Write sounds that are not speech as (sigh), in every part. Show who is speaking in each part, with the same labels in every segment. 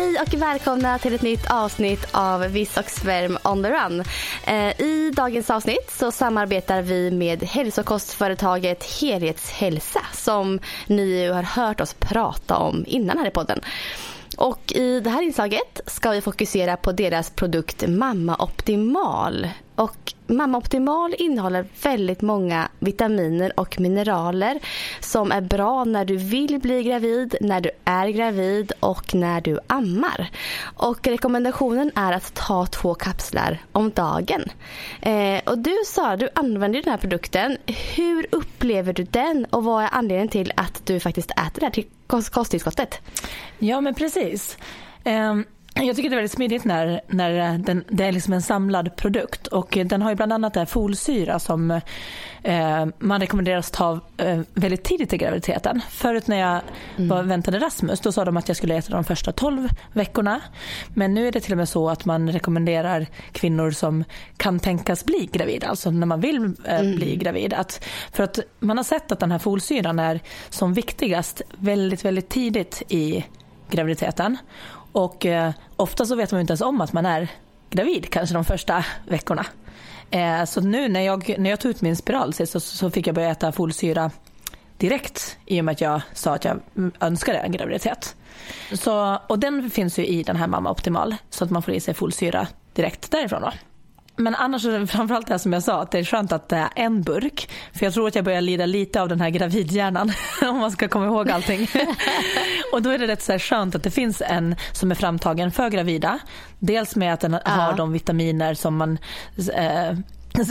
Speaker 1: Hej och välkomna till ett nytt avsnitt av Viss och Svärm on the run. Eh, I dagens avsnitt så samarbetar vi med hälsokostföretaget Helhetshälsa som ni ju har hört oss prata om innan här i podden. Och i det här inslaget ska vi fokusera på deras produkt Mamma Optimal. Och Mamma Optimal innehåller väldigt många vitaminer och mineraler som är bra när du vill bli gravid, när du är gravid och när du ammar. Och rekommendationen är att ta två kapslar om dagen. Eh, och du Sara, du använder ju den här produkten. Hur upplever du den och vad är anledningen till att du faktiskt äter det här kost- kosttillskottet?
Speaker 2: Ja men precis. Um jag tycker det är väldigt smidigt när, när den, det är liksom en samlad produkt och den har ju bland annat det här folsyra som eh, man rekommenderas ta eh, väldigt tidigt i graviditeten. Förut när jag var, väntade Rasmus då sa de att jag skulle äta de första 12 veckorna. Men nu är det till och med så att man rekommenderar kvinnor som kan tänkas bli gravida, alltså när man vill eh, bli gravid. Att, för att man har sett att den här folsyran är som viktigast väldigt, väldigt tidigt i graviditeten. Och eh, ofta så vet man ju inte ens om att man är gravid kanske de första veckorna. Eh, så nu när jag, när jag tog ut min spiral sist så, så fick jag börja äta folsyra direkt i och med att jag sa att jag önskade en graviditet. Så, och den finns ju i den här Mamma Optimal så att man får i sig folsyra direkt därifrån. Då. Men annars är det framförallt det som jag sa, att det är skönt att det är en burk. För jag tror att jag börjar lida lite av den här gravidhjärnan (laughs) om man ska komma ihåg allting. (laughs) och då är det rätt så här skönt att det finns en som är framtagen för gravida. Dels med att den har de vitaminer som man eh,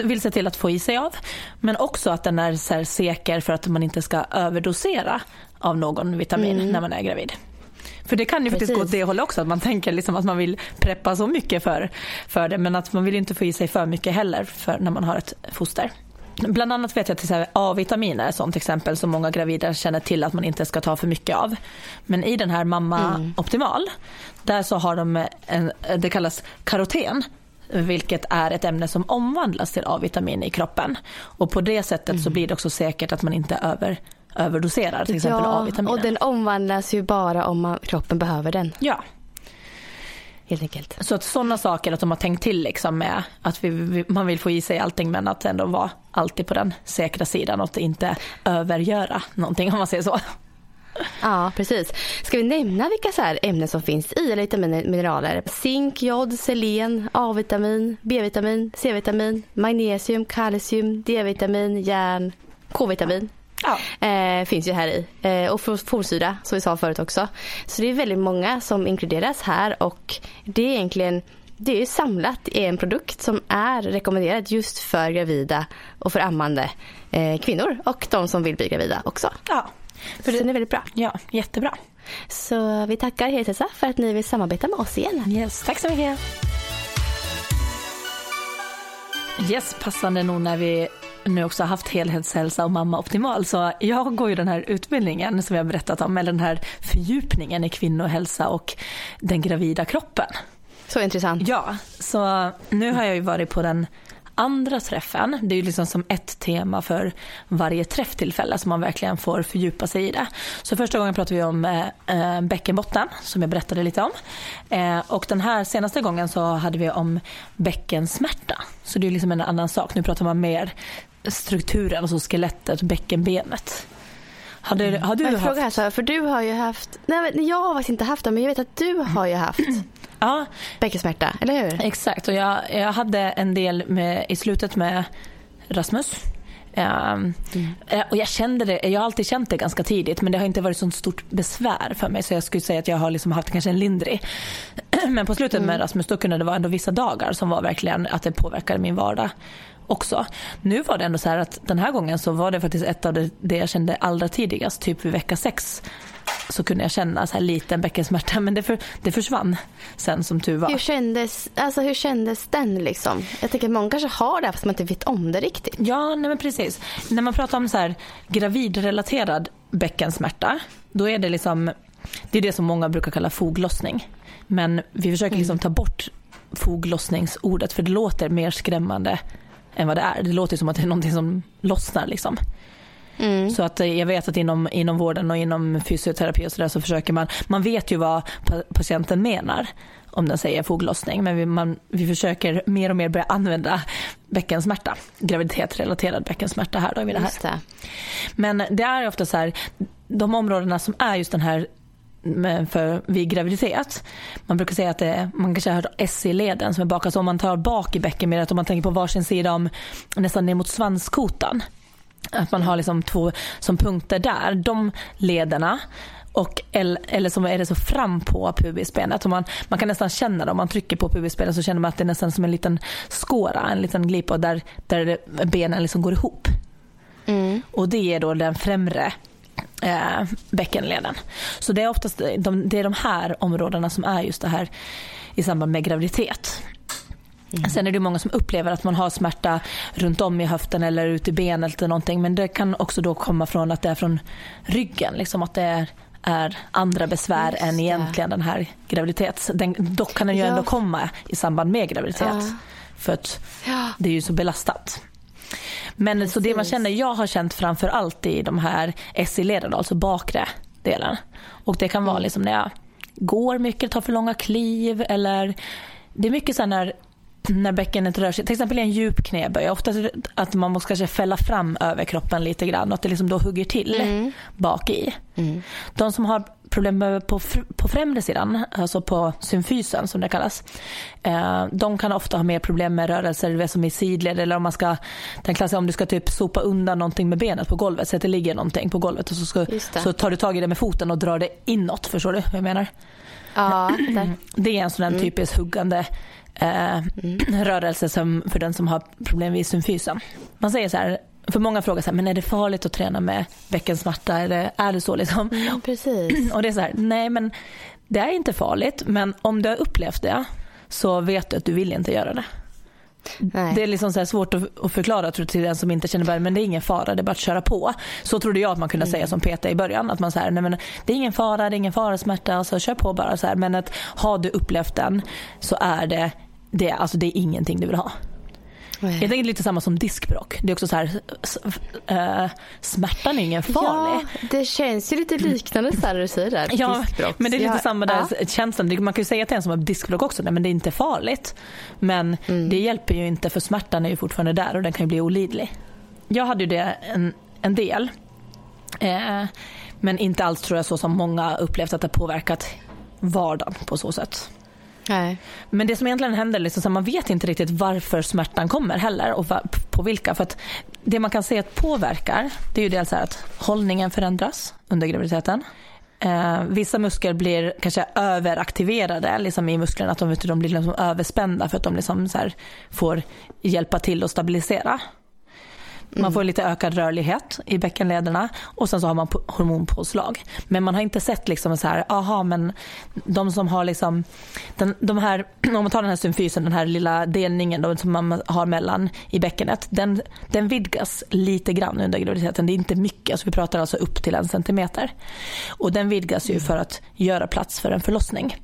Speaker 2: vill se till att få i sig av. Men också att den är så säker för att man inte ska överdosera av någon vitamin när man är gravid. För det kan ju faktiskt gå åt det hållet också, att man tänker liksom att man vill preppa så mycket för, för det men att man vill inte få i sig för mycket heller för när man har ett foster. Bland annat vet jag att A-vitaminer är sånt exempel som många gravida känner till att man inte ska ta för mycket av. Men i den här Mamma Optimal, där så har de en, det kallas karoten vilket är ett ämne som omvandlas till A-vitamin i kroppen. Och på det sättet så blir det också säkert att man inte över, överdoserar till exempel
Speaker 1: ja,
Speaker 2: A-vitaminer.
Speaker 1: och den omvandlas ju bara om man, kroppen behöver den.
Speaker 2: Ja,
Speaker 1: Helt enkelt.
Speaker 2: så att sådana saker att de har tänkt till liksom med att vi, vi, man vill få i sig allting men att ändå vara alltid på den säkra sidan och att inte övergöra någonting om man säger så.
Speaker 1: Ja, precis. Ska vi nämna vilka så ämnen som finns i, eller vitaminer, mineraler? Zink, jod, selen, A-vitamin, B-vitamin, C-vitamin, magnesium, kalcium, D-vitamin, järn, K-vitamin.
Speaker 2: Ja.
Speaker 1: Eh, finns ju här i. Eh, och folsyra som vi sa förut också. Så det är väldigt många som inkluderas här och det är egentligen det är samlat i en produkt som är rekommenderad just för gravida och för ammande eh, kvinnor och de som vill bli gravida också.
Speaker 2: Ja,
Speaker 1: För den är väldigt bra.
Speaker 2: ja jättebra.
Speaker 1: Så vi tackar Helhälsa för att ni vill samarbeta med oss igen.
Speaker 2: Yes, tack så mycket. Yes, passande nog när vi nu också haft helhetshälsa och mamma optimal. Så jag går ju den här utbildningen som jag har berättat om, eller den här fördjupningen i kvinnohälsa och den gravida kroppen.
Speaker 1: Så intressant.
Speaker 2: Ja, så nu har jag ju varit på den andra träffen. Det är ju liksom som ett tema för varje träfftillfälle så man verkligen får fördjupa sig i det. Så första gången pratade vi om eh, eh, bäckenbotten som jag berättade lite om. Eh, och den här senaste gången så hade vi om bäckensmärta. Så det är liksom en annan sak. Nu pratar man mer strukturen, alltså skelettet, bäckenbenet. Har du, har du
Speaker 1: Men
Speaker 2: haft...
Speaker 1: här Sara, för du har ju haft, nej men jag har faktiskt inte haft det men jag vet att du har ju haft (clears throat)
Speaker 2: Ja,
Speaker 1: bäckensmärta, eller hur?
Speaker 2: Exakt, och jag, jag hade en del med, i slutet med Rasmus. Um, eh, och jag kände det, jag har alltid känt det ganska tidigt men det har inte varit så stort besvär för mig så jag skulle säga att jag har liksom haft kanske en lindrig. (clears throat) Men på slutet med Rasmus då kunde det vara ändå vissa dagar som var verkligen att det påverkade min vardag också. Nu var det ändå så här att den här gången så var det faktiskt ett av det, det jag kände allra tidigast, typ vid vecka sex så kunde jag känna så här liten bäckensmärta men det, för, det försvann sen som tur var.
Speaker 1: Hur kändes, alltså hur kändes den liksom? Jag tänker att många kanske har det fast man inte vet om det riktigt.
Speaker 2: Ja, nej men precis. När man pratar om så här gravidrelaterad bäckensmärta då är det liksom det är det som många brukar kalla foglossning. Men vi försöker liksom ta bort foglossningsordet för det låter mer skrämmande än vad det är. Det låter som att det är någonting som lossnar liksom. Mm. Så att eh, jag vet att inom, inom vården och inom fysioterapi och så, där så försöker man, man vet ju vad patienten menar om den säger foglossning men vi, man, vi försöker mer och mer börja använda bäckensmärta, graviditetrelaterad bäckensmärta här då vid det här. Det. Men det är ofta så här, de områdena som är just den här för, vid graviditet. Man brukar säga att det, man kanske har hört SI-leden som är bak, alltså om man tar bak i bäckenbenet, om man tänker på varsin sida om nästan ner mot svanskotan. Att man har liksom två som punkter där. De lederna och eller, eller som är det så fram på pubisbenet. man, man kan nästan känna det om man trycker på pubisbenet så känner man att det är nästan som en liten skåra, en liten glipa där, där benen liksom går ihop. Mm. Och det är då den främre eh, bäckenleden. Så det är oftast de, det är de här områdena som är just det här i samband med graviditet. Mm. Sen är det många som upplever att man har smärta runt om i höften eller ute i benet eller någonting. Men det kan också då komma från att det är från ryggen. Liksom att det är, är andra besvär Just än egentligen den här graviditets... Den, dock kan den ju ja. ändå komma i samband med graviditet. Ja. För att det är ju så belastat. Men Precis. så det man känner, jag har känt framför allt i de här SI-leden, alltså bakre delen. Och det kan vara mm. liksom när jag går mycket, tar för långa kliv eller det är mycket så när när bäckenet rör sig, till exempel i en djup knäböj, ofta att man måste kanske fälla fram överkroppen lite grann och att det liksom då hugger till mm. bak i. Mm. De som har problem på, på främre sidan, alltså på symfysen som det kallas, eh, de kan ofta ha mer problem med rörelser som i sidled eller om man ska, den klassen om du ska typ sopa undan någonting med benet på golvet, så att det ligger någonting på golvet och så, ska, så tar du tag i det med foten och drar det inåt, förstår du vad jag menar?
Speaker 1: Ja, (clears throat)
Speaker 2: det är en sån mm. typisk huggande eh, mm. (clears throat) rörelse som, för den som har problem vid symfysen. Man säger så här, för många frågar så här, men är det farligt att träna med bäckensmärta? Är det, är det så liksom?
Speaker 1: Mm, precis. (clears throat)
Speaker 2: Och det är så här, nej men det är inte farligt, men om du har upplevt det så vet du att du vill inte göra det. Nej. Det är liksom så svårt att förklara tror till den som inte känner berg, men det är ingen fara, det är bara att köra på. Så trodde jag att man kunde mm. säga som PT i början. Att man så nej men det är ingen fara, det är ingen fara, smärta, alltså kör på bara. Så här. Men att har du upplevt den så är det det, alltså det är ingenting du vill ha. Nej. Jag tänker lite samma som diskbråck. Det är också så här, äh, smärtan är ingen farlig.
Speaker 1: Ja, det känns ju lite liknande så här du säger där.
Speaker 2: Ja, men det är lite ja, samma där ja. känslan. Man kan ju säga till en som har diskbråck också, nej men det är inte farligt. Men mm. det hjälper ju inte för smärtan är ju fortfarande där och den kan ju bli olidlig. Jag hade ju det en, en del. Eh, men inte alls tror jag så som många upplevt att det påverkat vardagen på så sätt.
Speaker 1: Nej.
Speaker 2: Men det som egentligen händer, liksom, så man vet inte riktigt varför smärtan kommer heller och på vilka. För att det man kan se att påverkar, det är ju dels att hållningen förändras under graviditeten. Eh, vissa muskler blir kanske överaktiverade liksom i musklerna, att de, de blir liksom överspända för att de liksom får hjälpa till att stabilisera. Man får lite ökad rörlighet i bäckenlederna och sen så har man hormonpåslag. Men man har inte sett liksom så här, aha men de som har liksom, den, de här, (clears throat) om man tar den här symfysen, den här lilla delningen då, som man har mellan i bäckenet, den, den vidgas lite grann under graviditeten. Det är inte mycket, alltså vi pratar alltså upp till en centimeter. Och den vidgas ju för att göra plats för en förlossning.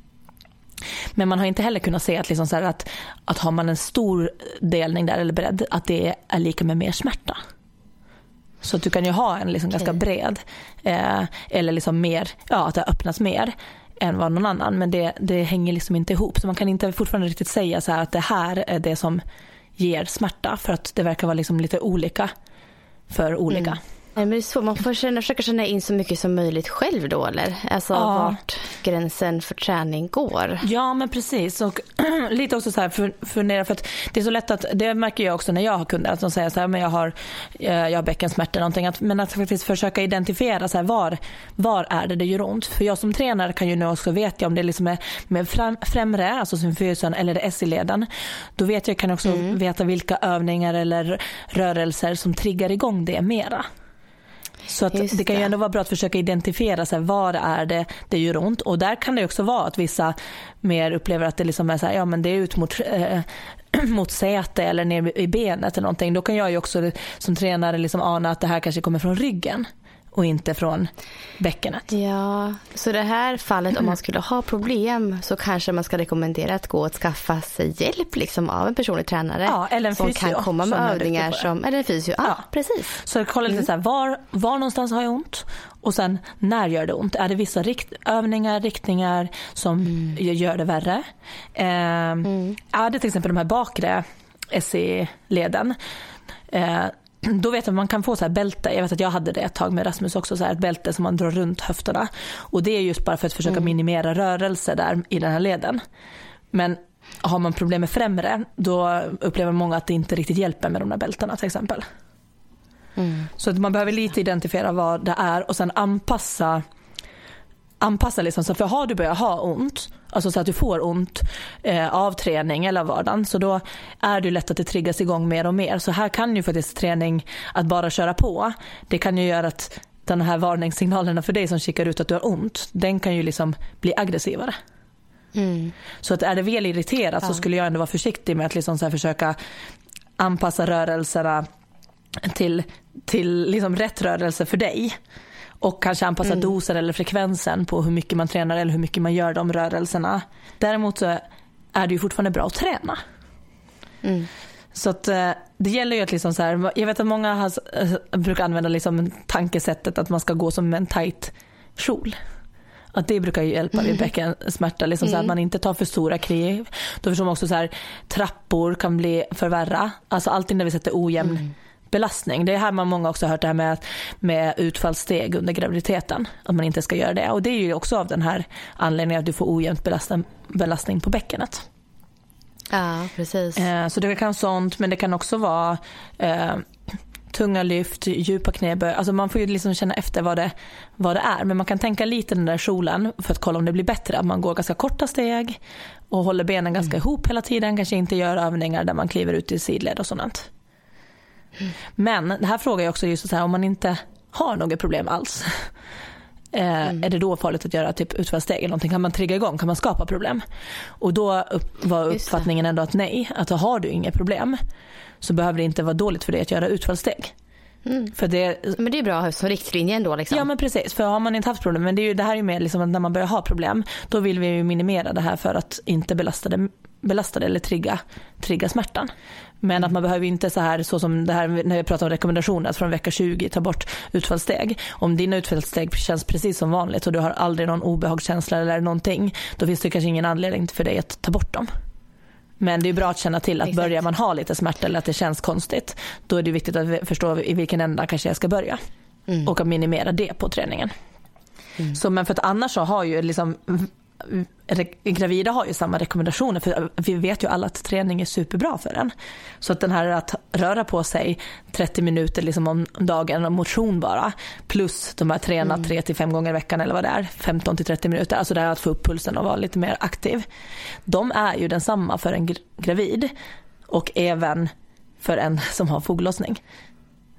Speaker 2: Men man har inte heller kunnat se att, liksom så att, att har man en stor delning där eller bredd, att det är lika med mer smärta. Så att du kan ju ha en liksom ganska bred, eh, eller liksom mer, ja att det öppnas mer än vad någon annan. Men det, det hänger liksom inte ihop. Så man kan inte fortfarande riktigt säga så att det här är det som ger smärta. För att det verkar vara liksom lite olika för olika. Mm.
Speaker 1: Nej, men det är så, man får känna, försöka känna in så mycket som möjligt själv då eller? Alltså
Speaker 2: Ja.
Speaker 1: vart gränsen för träning går.
Speaker 2: Ja men precis och (clears throat) lite också så här fundera för att det är så lätt att, det märker jag också när jag har kunder att de säger så här men jag har, eh, jag har bäckensmärta eller någonting att, men att faktiskt försöka identifiera så här var, var är det det gör ont? För jag som tränare kan ju nu också veta om det liksom är med fram, främre, alltså symfysen eller det SI-leden. Då vet jag, kan jag också veta vilka övningar eller rörelser som triggar igång det mera. Så att
Speaker 1: Just
Speaker 2: det kan ju ändå vara bra att försöka identifiera så här, var är det det gör ont? Och där kan det också vara att vissa mer upplever att det liksom är så här, ja men det är ut mot, eh, (clears throat) mot säte eller ner i benet eller någonting. Då kan jag ju också som tränare liksom ana att det här kanske kommer från ryggen och inte från bäckenet.
Speaker 1: Ja, så det här fallet om man skulle ha problem så kanske man ska rekommendera att gå och skaffa sig hjälp liksom av en personlig tränare.
Speaker 2: Ja, eller en
Speaker 1: som
Speaker 2: fysio
Speaker 1: kan komma med
Speaker 2: som
Speaker 1: övningar som, eller en fysio, ja,
Speaker 2: Ja.
Speaker 1: precis.
Speaker 2: Så kolla lite så här, var, var någonstans har jag ont? Och sen när gör det ont? Är det vissa rikt, övningar, riktningar som gör det värre? Eh, Är det till exempel de här bakre SE-leden? Eh, då vet jag att man kan få så här bälte. Jag vet att jag hade det ett tag med Rasmus också, så här ett bälte som man drar runt höfterna. Och det är just bara för att försöka minimera rörelse där i den här leden. Men har man problem med främre, då upplever många att det inte riktigt hjälper med de där bältena till exempel. Så att man behöver lite identifiera vad det är och sen anpassa anpassa liksom, så för har du börjat ha ont, alltså så att du får ont eh, av träning eller av vardagen, så då är det lätt att det triggas igång mer och mer. Så här kan ju faktiskt träning, att bara köra på, det kan ju göra att den här varningssignalerna för dig som kikar ut att du har ont, den kan ju liksom bli aggressivare. Så att är det väl irriterat så skulle jag ändå vara försiktig med att liksom så försöka anpassa rörelserna till, till liksom rätt rörelse för dig. Och kanske anpassa dosen eller frekvensen på hur mycket man tränar eller hur mycket man gör de rörelserna. Däremot så är det ju fortfarande bra att träna. Så att eh, det gäller ju att liksom så här, jag vet att många har, eh, brukar använda liksom tankesättet att man ska gå som en tight kjol. Att det brukar ju hjälpa vid bäckensmärta, liksom så här, att man inte tar för stora kliv. Då förstår man också så här, trappor kan bli för värra. Alltså allting där vi sätter ojämn belastning. Det är här man många också har hört det här med, med utfallssteg under graviditeten. Att man inte ska göra det. Och det är ju också av den här anledningen att du får ojämnt belastning, belastning på bäckenet.
Speaker 1: Ja, precis.
Speaker 2: Eh, så det kan vara sånt, men det kan också vara eh, tunga lyft, djupa knäböj. Alltså man får ju liksom känna efter vad det, vad det är. Men man kan tänka lite den där kjolen för att kolla om det blir bättre. Att man går ganska korta steg och håller benen ganska ihop hela tiden. Kanske inte gör övningar där man kliver ut i sidled och sånt. Men det här frågar jag också just så här, om man inte har något problem alls. Eh, Är det då farligt att göra typ utfallssteg eller någonting? Kan man trigga igång? Kan man skapa problem? Och då var uppfattningen ändå att nej, att har du inget problem så behöver det inte vara dåligt för dig att göra utfallssteg. För det,
Speaker 1: Men det är bra som riktlinje ändå liksom.
Speaker 2: Ja men precis, för har man inte haft problem, men det, är ju, det här är ju mer liksom att när man börjar ha problem, då vill vi ju minimera det här för att inte belasta det, belasta det eller trigga, trigga smärtan. Men att man behöver inte så här, så som det här när vi pratar om rekommendationer, att från vecka 20 ta bort utfallssteg. Om dina utfallssteg känns precis som vanligt och du har aldrig någon obehagskänsla eller någonting, då finns det kanske ingen anledning för dig att ta bort dem. Men det är bra att känna till att
Speaker 1: Exakt.
Speaker 2: börjar man ha lite smärta eller att det känns konstigt, då är det viktigt att förstå i vilken ända kanske jag ska börja. Och att minimera det på träningen. Så, men för att annars så har ju liksom gravida har ju samma rekommendationer för vi vet ju alla att träning är superbra för en. Så att den här att röra på sig 30 minuter liksom om dagen, motion bara, plus de här träna 3 till 5 gånger i veckan eller vad det är, 15 till 30 minuter, alltså det här att få upp pulsen och vara lite mer aktiv. De är ju densamma för en gr- gravid och även för en som har foglossning.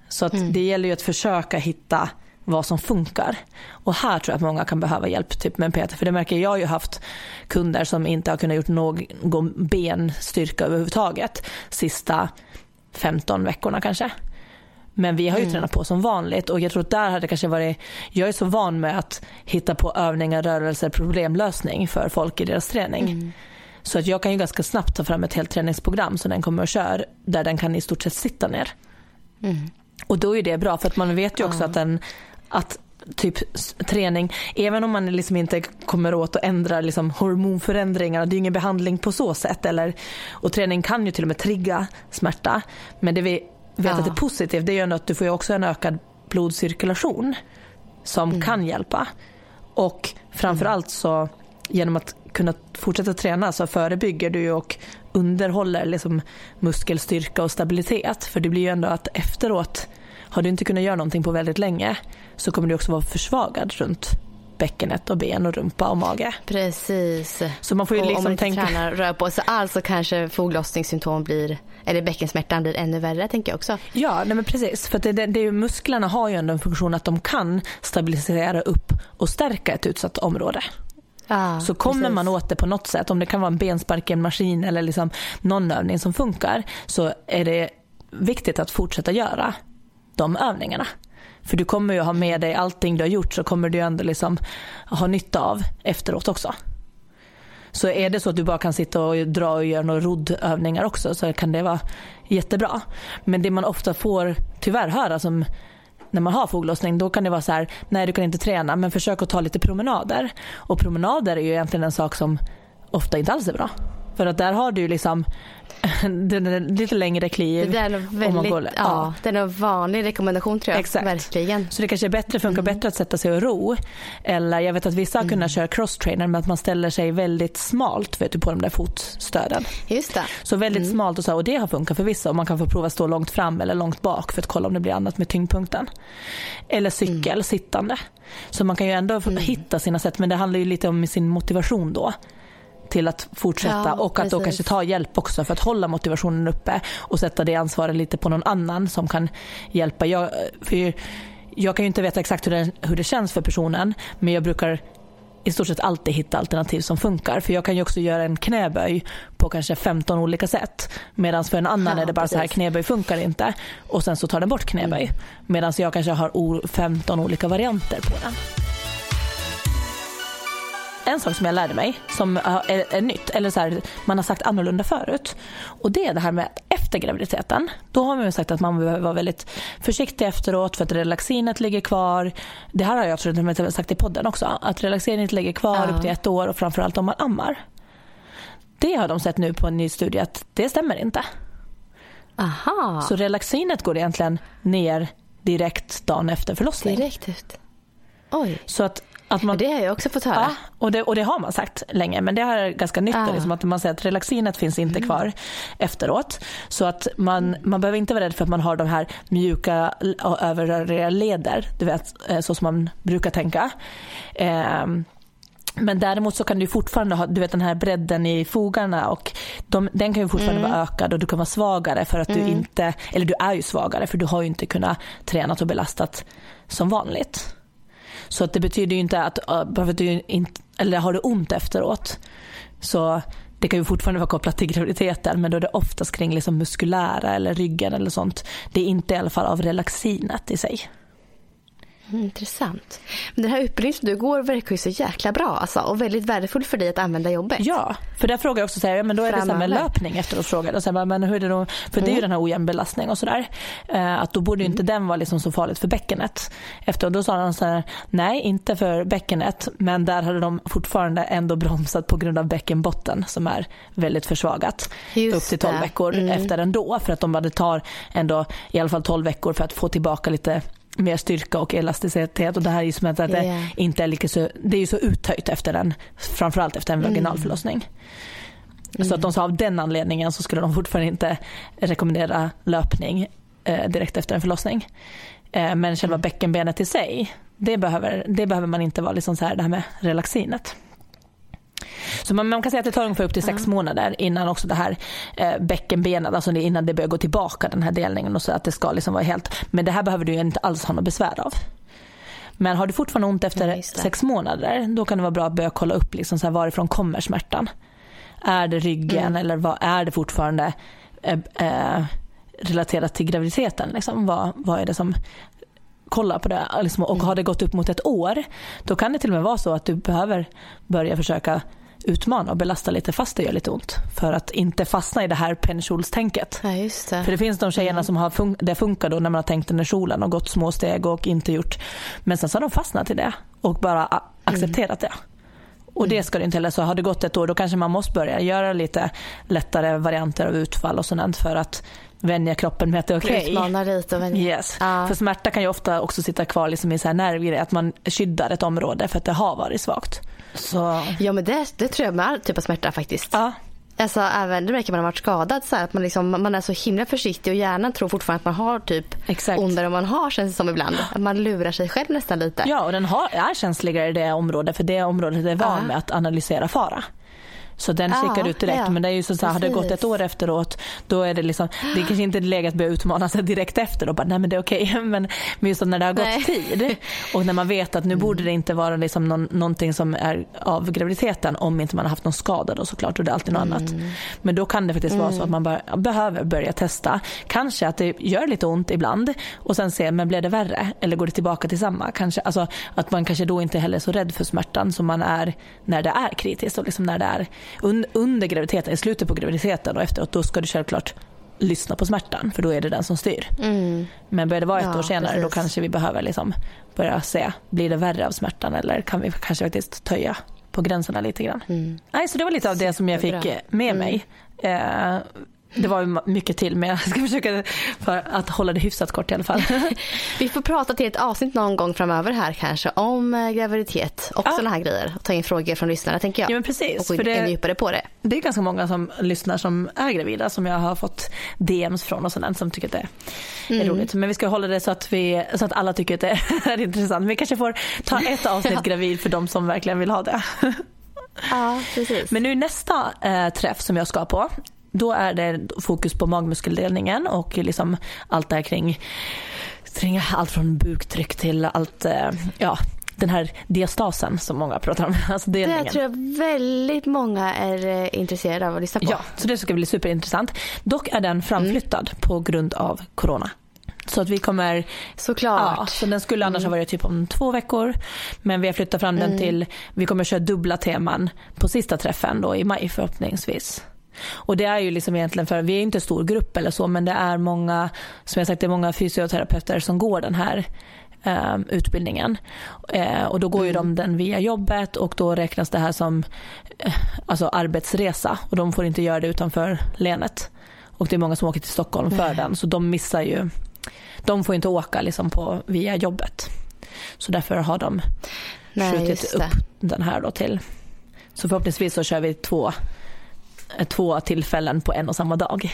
Speaker 2: Så att det gäller ju att försöka hitta vad som funkar. Och här tror jag att många kan behöva hjälp typ med en PT. För det märker jag, ju haft kunder som inte har kunnat gjort någon benstyrka överhuvudtaget sista 15 veckorna kanske. Men vi har ju tränat på som vanligt och jag tror att där hade det kanske varit, jag är så van med att hitta på övningar, rörelser, problemlösning för folk i deras träning. Så att jag kan ju ganska snabbt ta fram ett helt träningsprogram som den kommer och kör där den kan i stort sett sitta ner. Och då är det bra för att man vet ju också att den att typ träning, även om man liksom inte kommer åt att ändra liksom hormonförändringar, det är ju ingen behandling på så sätt. Eller, och träning kan ju till och med trigga smärta. Men det vi vet
Speaker 1: Ja.
Speaker 2: att det är positivt det är ju ändå att du får ju också en ökad blodcirkulation som kan hjälpa. Och framförallt så genom att kunna fortsätta träna så förebygger du och underhåller liksom muskelstyrka och stabilitet. För det blir ju ändå att efteråt, har du inte kunnat göra någonting på väldigt länge så kommer du också vara försvagad runt bäckenet och ben och rumpa och mage.
Speaker 1: Precis.
Speaker 2: Så man får ju
Speaker 1: och
Speaker 2: liksom
Speaker 1: om man inte
Speaker 2: tänka...
Speaker 1: tränar och rör på sig alls så kanske foglossningssymptom blir, eller bäckensmärtan blir ännu värre tänker jag också.
Speaker 2: Ja, nej men precis. För det, det, det musklerna har ju ändå en funktion att de kan stabilisera upp och stärka ett utsatt område.
Speaker 1: Ja,
Speaker 2: Så kommer
Speaker 1: precis.
Speaker 2: man åt det på något sätt, om det kan vara en benspark en maskin eller liksom någon övning som funkar, så är det viktigt att fortsätta göra de övningarna. För du kommer ju ha med dig allting du har gjort så kommer du ju ändå liksom ha nytta av efteråt också. Så är det så att du bara kan sitta och dra och göra några roddövningar också så kan det vara jättebra. Men det man ofta får tyvärr höra som när man har foglossning då kan det vara så här, nej du kan inte träna men försök att ta lite promenader. Och promenader är ju egentligen en sak som ofta inte alls är bra. För att där har du liksom (laughs) den är lite längre kliv.
Speaker 1: Det är nog väldigt,
Speaker 2: går-
Speaker 1: ja, det är nog vanlig rekommendation tror jag.
Speaker 2: Exakt.
Speaker 1: Verkligen.
Speaker 2: Så det kanske är bättre, funkar bättre att sätta sig och ro. Eller jag vet att vissa har kunnat köra crosstrainer med att man ställer sig väldigt smalt vet du, på de där fotstöden.
Speaker 1: Just det.
Speaker 2: Så väldigt smalt och så och det har funkat för vissa och man kan få prova stå långt fram eller långt bak för att kolla om det blir annat med tyngdpunkten. Eller cykel sittande. Så man kan ju ändå få hitta sina sätt men det handlar ju lite om sin motivation då till att fortsätta
Speaker 1: Ja,
Speaker 2: och att då
Speaker 1: precis.
Speaker 2: kanske ta hjälp också för att hålla motivationen uppe och sätta det ansvaret lite på någon annan som kan hjälpa. Jag, för jag kan ju inte veta exakt hur det, hur det känns för personen men jag brukar i stort sett alltid hitta alternativ som funkar. För jag kan ju också göra en knäböj på kanske 15 olika sätt. Medan för en annan
Speaker 1: Ja,
Speaker 2: är det bara så här
Speaker 1: precis.
Speaker 2: knäböj funkar inte. Och sen så tar den bort knäböj.
Speaker 1: Mm.
Speaker 2: Medan jag kanske har o- 15 olika varianter på den. En sak som jag lärde mig som är, är nytt, eller så här, man har sagt annorlunda förut. Och det är det här med att efter graviditeten, då har man ju sagt att man behöver vara väldigt försiktig efteråt för att relaxinet ligger kvar. Det här har jag tror jag har sagt i podden också, att relaxinet ligger kvar upp till ett år och framförallt om man ammar. Det har de sett nu på en ny studie att det stämmer inte.
Speaker 1: Aha,
Speaker 2: Så relaxinet går egentligen ner direkt dagen efter förlossning.
Speaker 1: direkt ut. Oj,
Speaker 2: Så att, att man,
Speaker 1: det har jag också fått höra.
Speaker 2: Ja, och det, och det har man sagt länge. Men det här är ganska nytt.
Speaker 1: Ah.
Speaker 2: Liksom, att man säger att relaxinet finns inte
Speaker 1: Mm.
Speaker 2: kvar efteråt. Så att man, man behöver inte vara rädd för att man har de här mjuka överrörliga leder. Du vet, eh, så som man brukar tänka. Ehm, men däremot så kan du fortfarande ha du vet, den här bredden i fogarna och de, den kan ju fortfarande
Speaker 1: Mm.
Speaker 2: vara ökad och du kan vara svagare för att du inte, eller du är ju svagare för du har ju inte kunnat tränat och belastat som vanligt. Så att det betyder ju inte att bara för att du inte, eller har du ont efteråt så det kan ju fortfarande vara kopplat till graviditeten men då är det oftast kring liksom muskulära eller ryggen eller sånt. Det är inte i alla fall av relaxinet i sig.
Speaker 1: Mm, intressant. Men den här utbildningen som du går verkar ju så jäkla bra alltså, och väldigt värdefull för dig att använda jobbet.
Speaker 2: Ja, för där frågar jag också så här, ja, men då är det
Speaker 1: Framöver.
Speaker 2: löpning efteråt frågar jag. Så här, men hur är det då? För det är ju den här ojämn belastning och sådär. Eh, att då borde ju inte den vara liksom så farligt för bäckenet. Efteråt då sa de så här, nej inte för bäckenet men där hade de fortfarande ändå bromsat på grund av bäckenbotten som är väldigt försvagat.
Speaker 1: Just
Speaker 2: upp till 12
Speaker 1: det.
Speaker 2: veckor
Speaker 1: Mm.
Speaker 2: efter ändå för att de hade tar ändå i alla fall 12 veckor för att få tillbaka lite mer styrka och elasticitet och det här är ju som att det
Speaker 1: Ja.
Speaker 2: inte är lika så, det är ju så uttöjt efter en, framförallt efter en
Speaker 1: Mm.
Speaker 2: vaginal förlossning. Så att de sa av den anledningen så skulle de fortfarande inte rekommendera löpning eh, direkt efter en förlossning. Eh, men själva bäckenbenet i sig, det behöver, det behöver man inte vara liksom så här det här med relaxinet. Så man, man kan säga att det tar ungefär upp till sex månader innan också det här eh, bäckenbenet, alltså innan det börjar gå tillbaka den här delningen och så att det ska liksom vara helt, men det här behöver du inte alls ha något besvär av. Men har du fortfarande ont efter
Speaker 1: Ja,
Speaker 2: sex månader, då kan det vara bra att börja kolla upp liksom så här, varifrån kommer smärtan. Är det ryggen
Speaker 1: Mm.
Speaker 2: eller vad, är det fortfarande eh, eh, relaterat till graviditeten? Liksom? Vad, vad är det som kolla på det liksom, och har det gått upp mot ett år då kan det till och med vara så att du behöver börja försöka utmana och belasta lite fast det gör lite ont för att inte fastna i det här pennkjolstänket.
Speaker 1: Ja, just det.
Speaker 2: För det finns de tjejerna som har fun- det funkar då när man har tänkt under kjolen och gått små steg och inte gjort men sen så har de fastnat i det och bara a- accepterat det. Och det ska det inte heller, så har det gått ett år då kanske man måste börja göra lite lättare varianter av utfall och sånt för att vänja kroppen med att det är okej.
Speaker 1: Utmana lite och vänja.
Speaker 2: Yes.
Speaker 1: Ja.
Speaker 2: För smärta kan ju ofta också sitta kvar liksom i så här nervgrejer, att man skyddar ett område för att det har varit svagt. Så
Speaker 1: Ja men det, det tror jag med all typ av smärta faktiskt.
Speaker 2: ja,
Speaker 1: Alltså även, det märker man när man varit skadad så här, att man, liksom, man är så himla försiktig och hjärnan tror fortfarande att man har typ
Speaker 2: Exakt.
Speaker 1: ondare än man har känns det som ibland. Att man lurar sig själv nästan lite.
Speaker 2: ja och den har, är känsligare i det området för det området är van
Speaker 1: Ja.
Speaker 2: med att analysera fara. Så den
Speaker 1: Ja,
Speaker 2: kikar ut direkt.
Speaker 1: ja.
Speaker 2: Men det är ju så, här, har det gått ett år efteråt då är det liksom, det är kanske inte läge att börja utmana sig direkt efter och bara nej men det är okej. (laughs) Men, men just när det har gått
Speaker 1: Nej.
Speaker 2: tid och när man vet att nu borde det inte vara liksom någon, någonting som är av graviditeten om inte man har haft någon skada då såklart och det är alltid något annat. Men då kan det faktiskt vara så att man bara, behöver börja testa. Kanske att det gör lite ont ibland och sen se, men blir det värre eller går det tillbaka till samma? Kanske, alltså, att man kanske då inte heller är så rädd för smärtan som man är när det är kritiskt och liksom när det är un, under graviditeten, i slutet på graviditeten och efteråt då ska du självklart lyssna på smärtan för då är det den som styr. Men börjar det vara ett
Speaker 1: Ja,
Speaker 2: år senare då
Speaker 1: precis.
Speaker 2: kanske vi behöver liksom börja se, blir det värre av smärtan eller kan vi kanske faktiskt töja på gränserna lite grann. Nej, så det var lite av det som jag fick eh, med mig. Eh, det var ju mycket till men jag ska försöka för att hålla det hyfsat kort i alla fall. (laughs)
Speaker 1: Vi får prata till ett avsnitt någon gång framöver här kanske om eh, graviditet och
Speaker 2: Ja.
Speaker 1: sådana här grejer. Och ta in frågor från lyssnarna tänker jag.
Speaker 2: Ja, men precis,
Speaker 1: Och gå in
Speaker 2: för det-
Speaker 1: djupare på det.
Speaker 2: Det är ganska många som lyssnar som är gravida som jag har fått DMs från och sådant som tycker att det är
Speaker 1: Mm.
Speaker 2: roligt. Men vi ska hålla det så att, vi, så att alla tycker att det (laughs) är intressant. Vi kanske får ta ett (laughs) avsnitt gravid för de som verkligen vill ha det.
Speaker 1: Ja, precis.
Speaker 2: Men nu nästa eh, träff som jag ska på, då är det fokus på magmuskeldelningen och liksom allt det här kring, kring allt från buktryck till allt, eh, ja, den här diastasen som många pratar om. (laughs) Alltså
Speaker 1: det tror jag väldigt många är eh, intresserade av att lyssna på.
Speaker 2: Ja, så det ska bli superintressant. Dock är den framflyttad på grund av corona. Så att vi kommer,
Speaker 1: Såklart.
Speaker 2: ja, så den skulle annars ha varit typ om två veckor. Men vi har flyttat fram den till, vi kommer köra dubbla teman på sista träffen då i maj förhoppningsvis. Och det är ju liksom egentligen för, vi är inte en stor grupp eller så men det är många, som jag sagt det är många fysioterapeuter som går den här eh, utbildningen. Eh, och då går ju de den via jobbet och då räknas det här som eh, alltså arbetsresa och de får inte göra det utanför länet. Och det är många som åker till Stockholm för den så de missar ju, de får inte åka liksom på, via jobbet. Så därför har de
Speaker 1: Nej,
Speaker 2: skjutit upp den här då till. Så förhoppningsvis så kör vi två, två tillfällen på en och samma dag.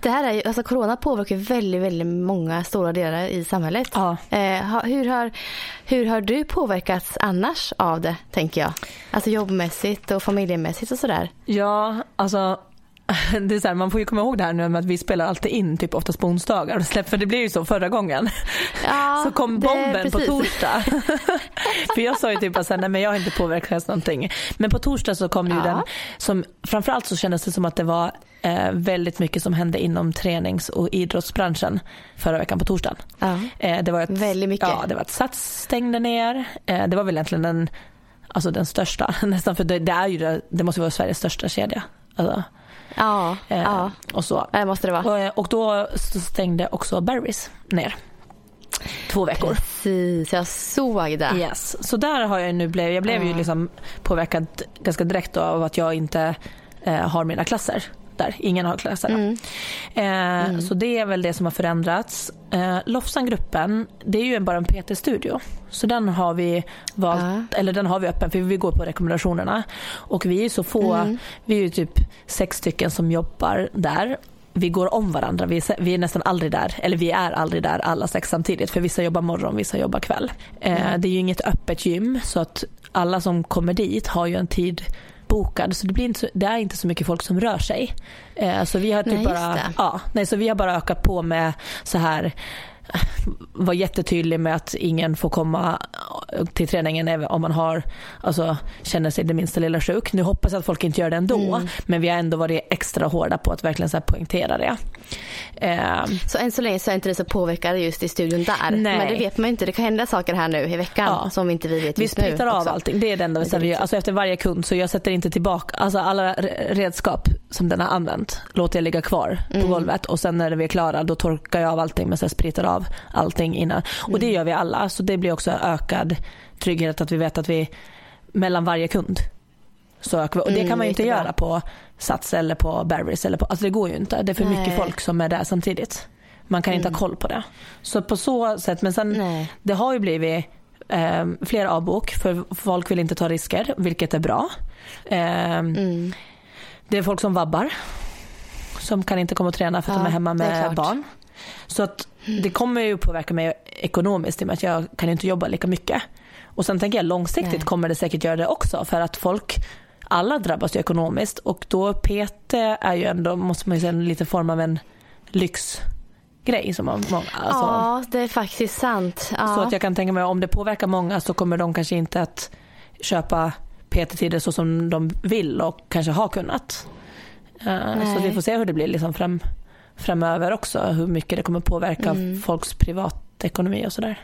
Speaker 1: Det här är ju, alltså corona påverkar väldigt, väldigt många stora delar i samhället.
Speaker 2: Ja.
Speaker 1: Eh, hur, har, hur har du påverkats annars av det, tänker jag? Alltså jobbmässigt och familjemässigt och sådär.
Speaker 2: Ja, alltså (laughs) det är så här, man får ju komma ihåg det här nu med att vi spelar alltid in typ oftast på onsdagar. För det blev ju så förra gången.
Speaker 1: Ja, (laughs)
Speaker 2: så kom bomben på torsdag. (laughs) för jag sa ju typ att nej men jag har inte påverkats någonting. Men på torsdag så kom det ju
Speaker 1: Ja.
Speaker 2: den som framförallt så kändes det som att det var eh, väldigt mycket som hände inom tränings och idrottsbranschen förra veckan på torsdagen.
Speaker 1: Ja.
Speaker 2: Eh, det var ett,
Speaker 1: Väldigt mycket.
Speaker 2: Ja, det var att Sats stängde ner. Eh, det var väl egentligen den, alltså den största nästan för det, det är ju det, det måste vara Sveriges största kedja. Alltså,
Speaker 1: Ja,
Speaker 2: eh,
Speaker 1: ja.
Speaker 2: Och så.
Speaker 1: det måste det vara.
Speaker 2: Och, eh, och då stängde också Barry's ner. Två veckor.
Speaker 1: Precis, jag såg det.
Speaker 2: Yes. Så där har jag nu blivit, jag blev ju liksom påverkad ganska direkt av att jag inte eh, har mina klasser där. Ingen har klasser.
Speaker 1: Mm.
Speaker 2: Eh, Så det är väl det som har förändrats. Eh, Lofsangruppen, det är ju bara en PT-studio. Så den har vi valt,
Speaker 1: Ja.
Speaker 2: eller den har vi öppen för vi går på rekommendationerna. Och vi är så få,
Speaker 1: Mm.
Speaker 2: vi är ju typ sex stycken som jobbar där. Vi går om varandra, vi är, vi är nästan aldrig där, eller vi är aldrig där alla sex samtidigt för vissa jobbar morgon, vissa jobbar kväll. Eh,
Speaker 1: Mm.
Speaker 2: Det är ju inget öppet gym så att alla som kommer dit har ju en tid bokad så det, blir inte så, det är inte så mycket folk som rör sig. Eh, så vi har typ
Speaker 1: Nej,
Speaker 2: bara, ja, nej, så vi har bara ökat på med så här var jättetydlig med att ingen får komma till träningen om man har, alltså, känner sig det minsta lilla sjuk. Nu hoppas jag att folk inte gör det ändå,
Speaker 1: Mm.
Speaker 2: men vi har ändå varit extra hårda på att verkligen så poängtera det. Eh,
Speaker 1: Så än så länge så är inte det så påverkade just i studion där.
Speaker 2: Nej.
Speaker 1: Men det vet man ju inte. Det kan hända saker här nu i veckan
Speaker 2: Ja.
Speaker 1: som inte vi vet
Speaker 2: vi
Speaker 1: just nu.
Speaker 2: spritar av
Speaker 1: också.
Speaker 2: allting, det är det enda vi vi
Speaker 1: viktigt.
Speaker 2: alltså efter varje kund så jag sätter inte tillbaka, alltså alla re- redskap som den har använt låter jag ligga kvar på
Speaker 1: Mm.
Speaker 2: golvet och sen när vi är klara då torkar jag av allting men sen spritar av allting innan. Och
Speaker 1: Mm.
Speaker 2: det gör vi alla så det blir också ökad trygghet att vi vet att vi mellan varje kund söker vi. Och det
Speaker 1: Mm,
Speaker 2: kan man ju inte göra på Sats eller på Barry's. Eller på, alltså det går ju inte. Det är för mycket
Speaker 1: Nej. Mm.
Speaker 2: folk som är där samtidigt. Man kan inte ha koll på det. Så på så sätt, men sen
Speaker 1: Nej.
Speaker 2: det har ju blivit eh, fler avbok för folk vill inte ta risker, vilket är bra. Eh,
Speaker 1: Mm.
Speaker 2: Det är folk som vabbar som kan inte komma och träna för att
Speaker 1: Ja,
Speaker 2: de är hemma
Speaker 1: är
Speaker 2: med
Speaker 1: klart.
Speaker 2: barn. Så att det kommer ju påverka mig ekonomiskt i och med att jag kan inte jobba lika mycket. Och sen tänker jag långsiktigt
Speaker 1: Nej.
Speaker 2: kommer det säkert göra det också för att folk alla drabbas ju ekonomiskt och då PT är ju ändå, måste man ju säga, en liten form av en lyxgrej som man, många, alltså,
Speaker 1: Ja, det är faktiskt sant. Ja.
Speaker 2: så att jag kan tänka mig om det påverkar många så kommer de kanske inte att köpa PT-tider så som de vill och kanske har kunnat. Eh, Så vi får se hur det blir liksom fram, framöver också. Hur mycket det kommer påverka
Speaker 1: Mm.
Speaker 2: folks privatekonomi och sådär.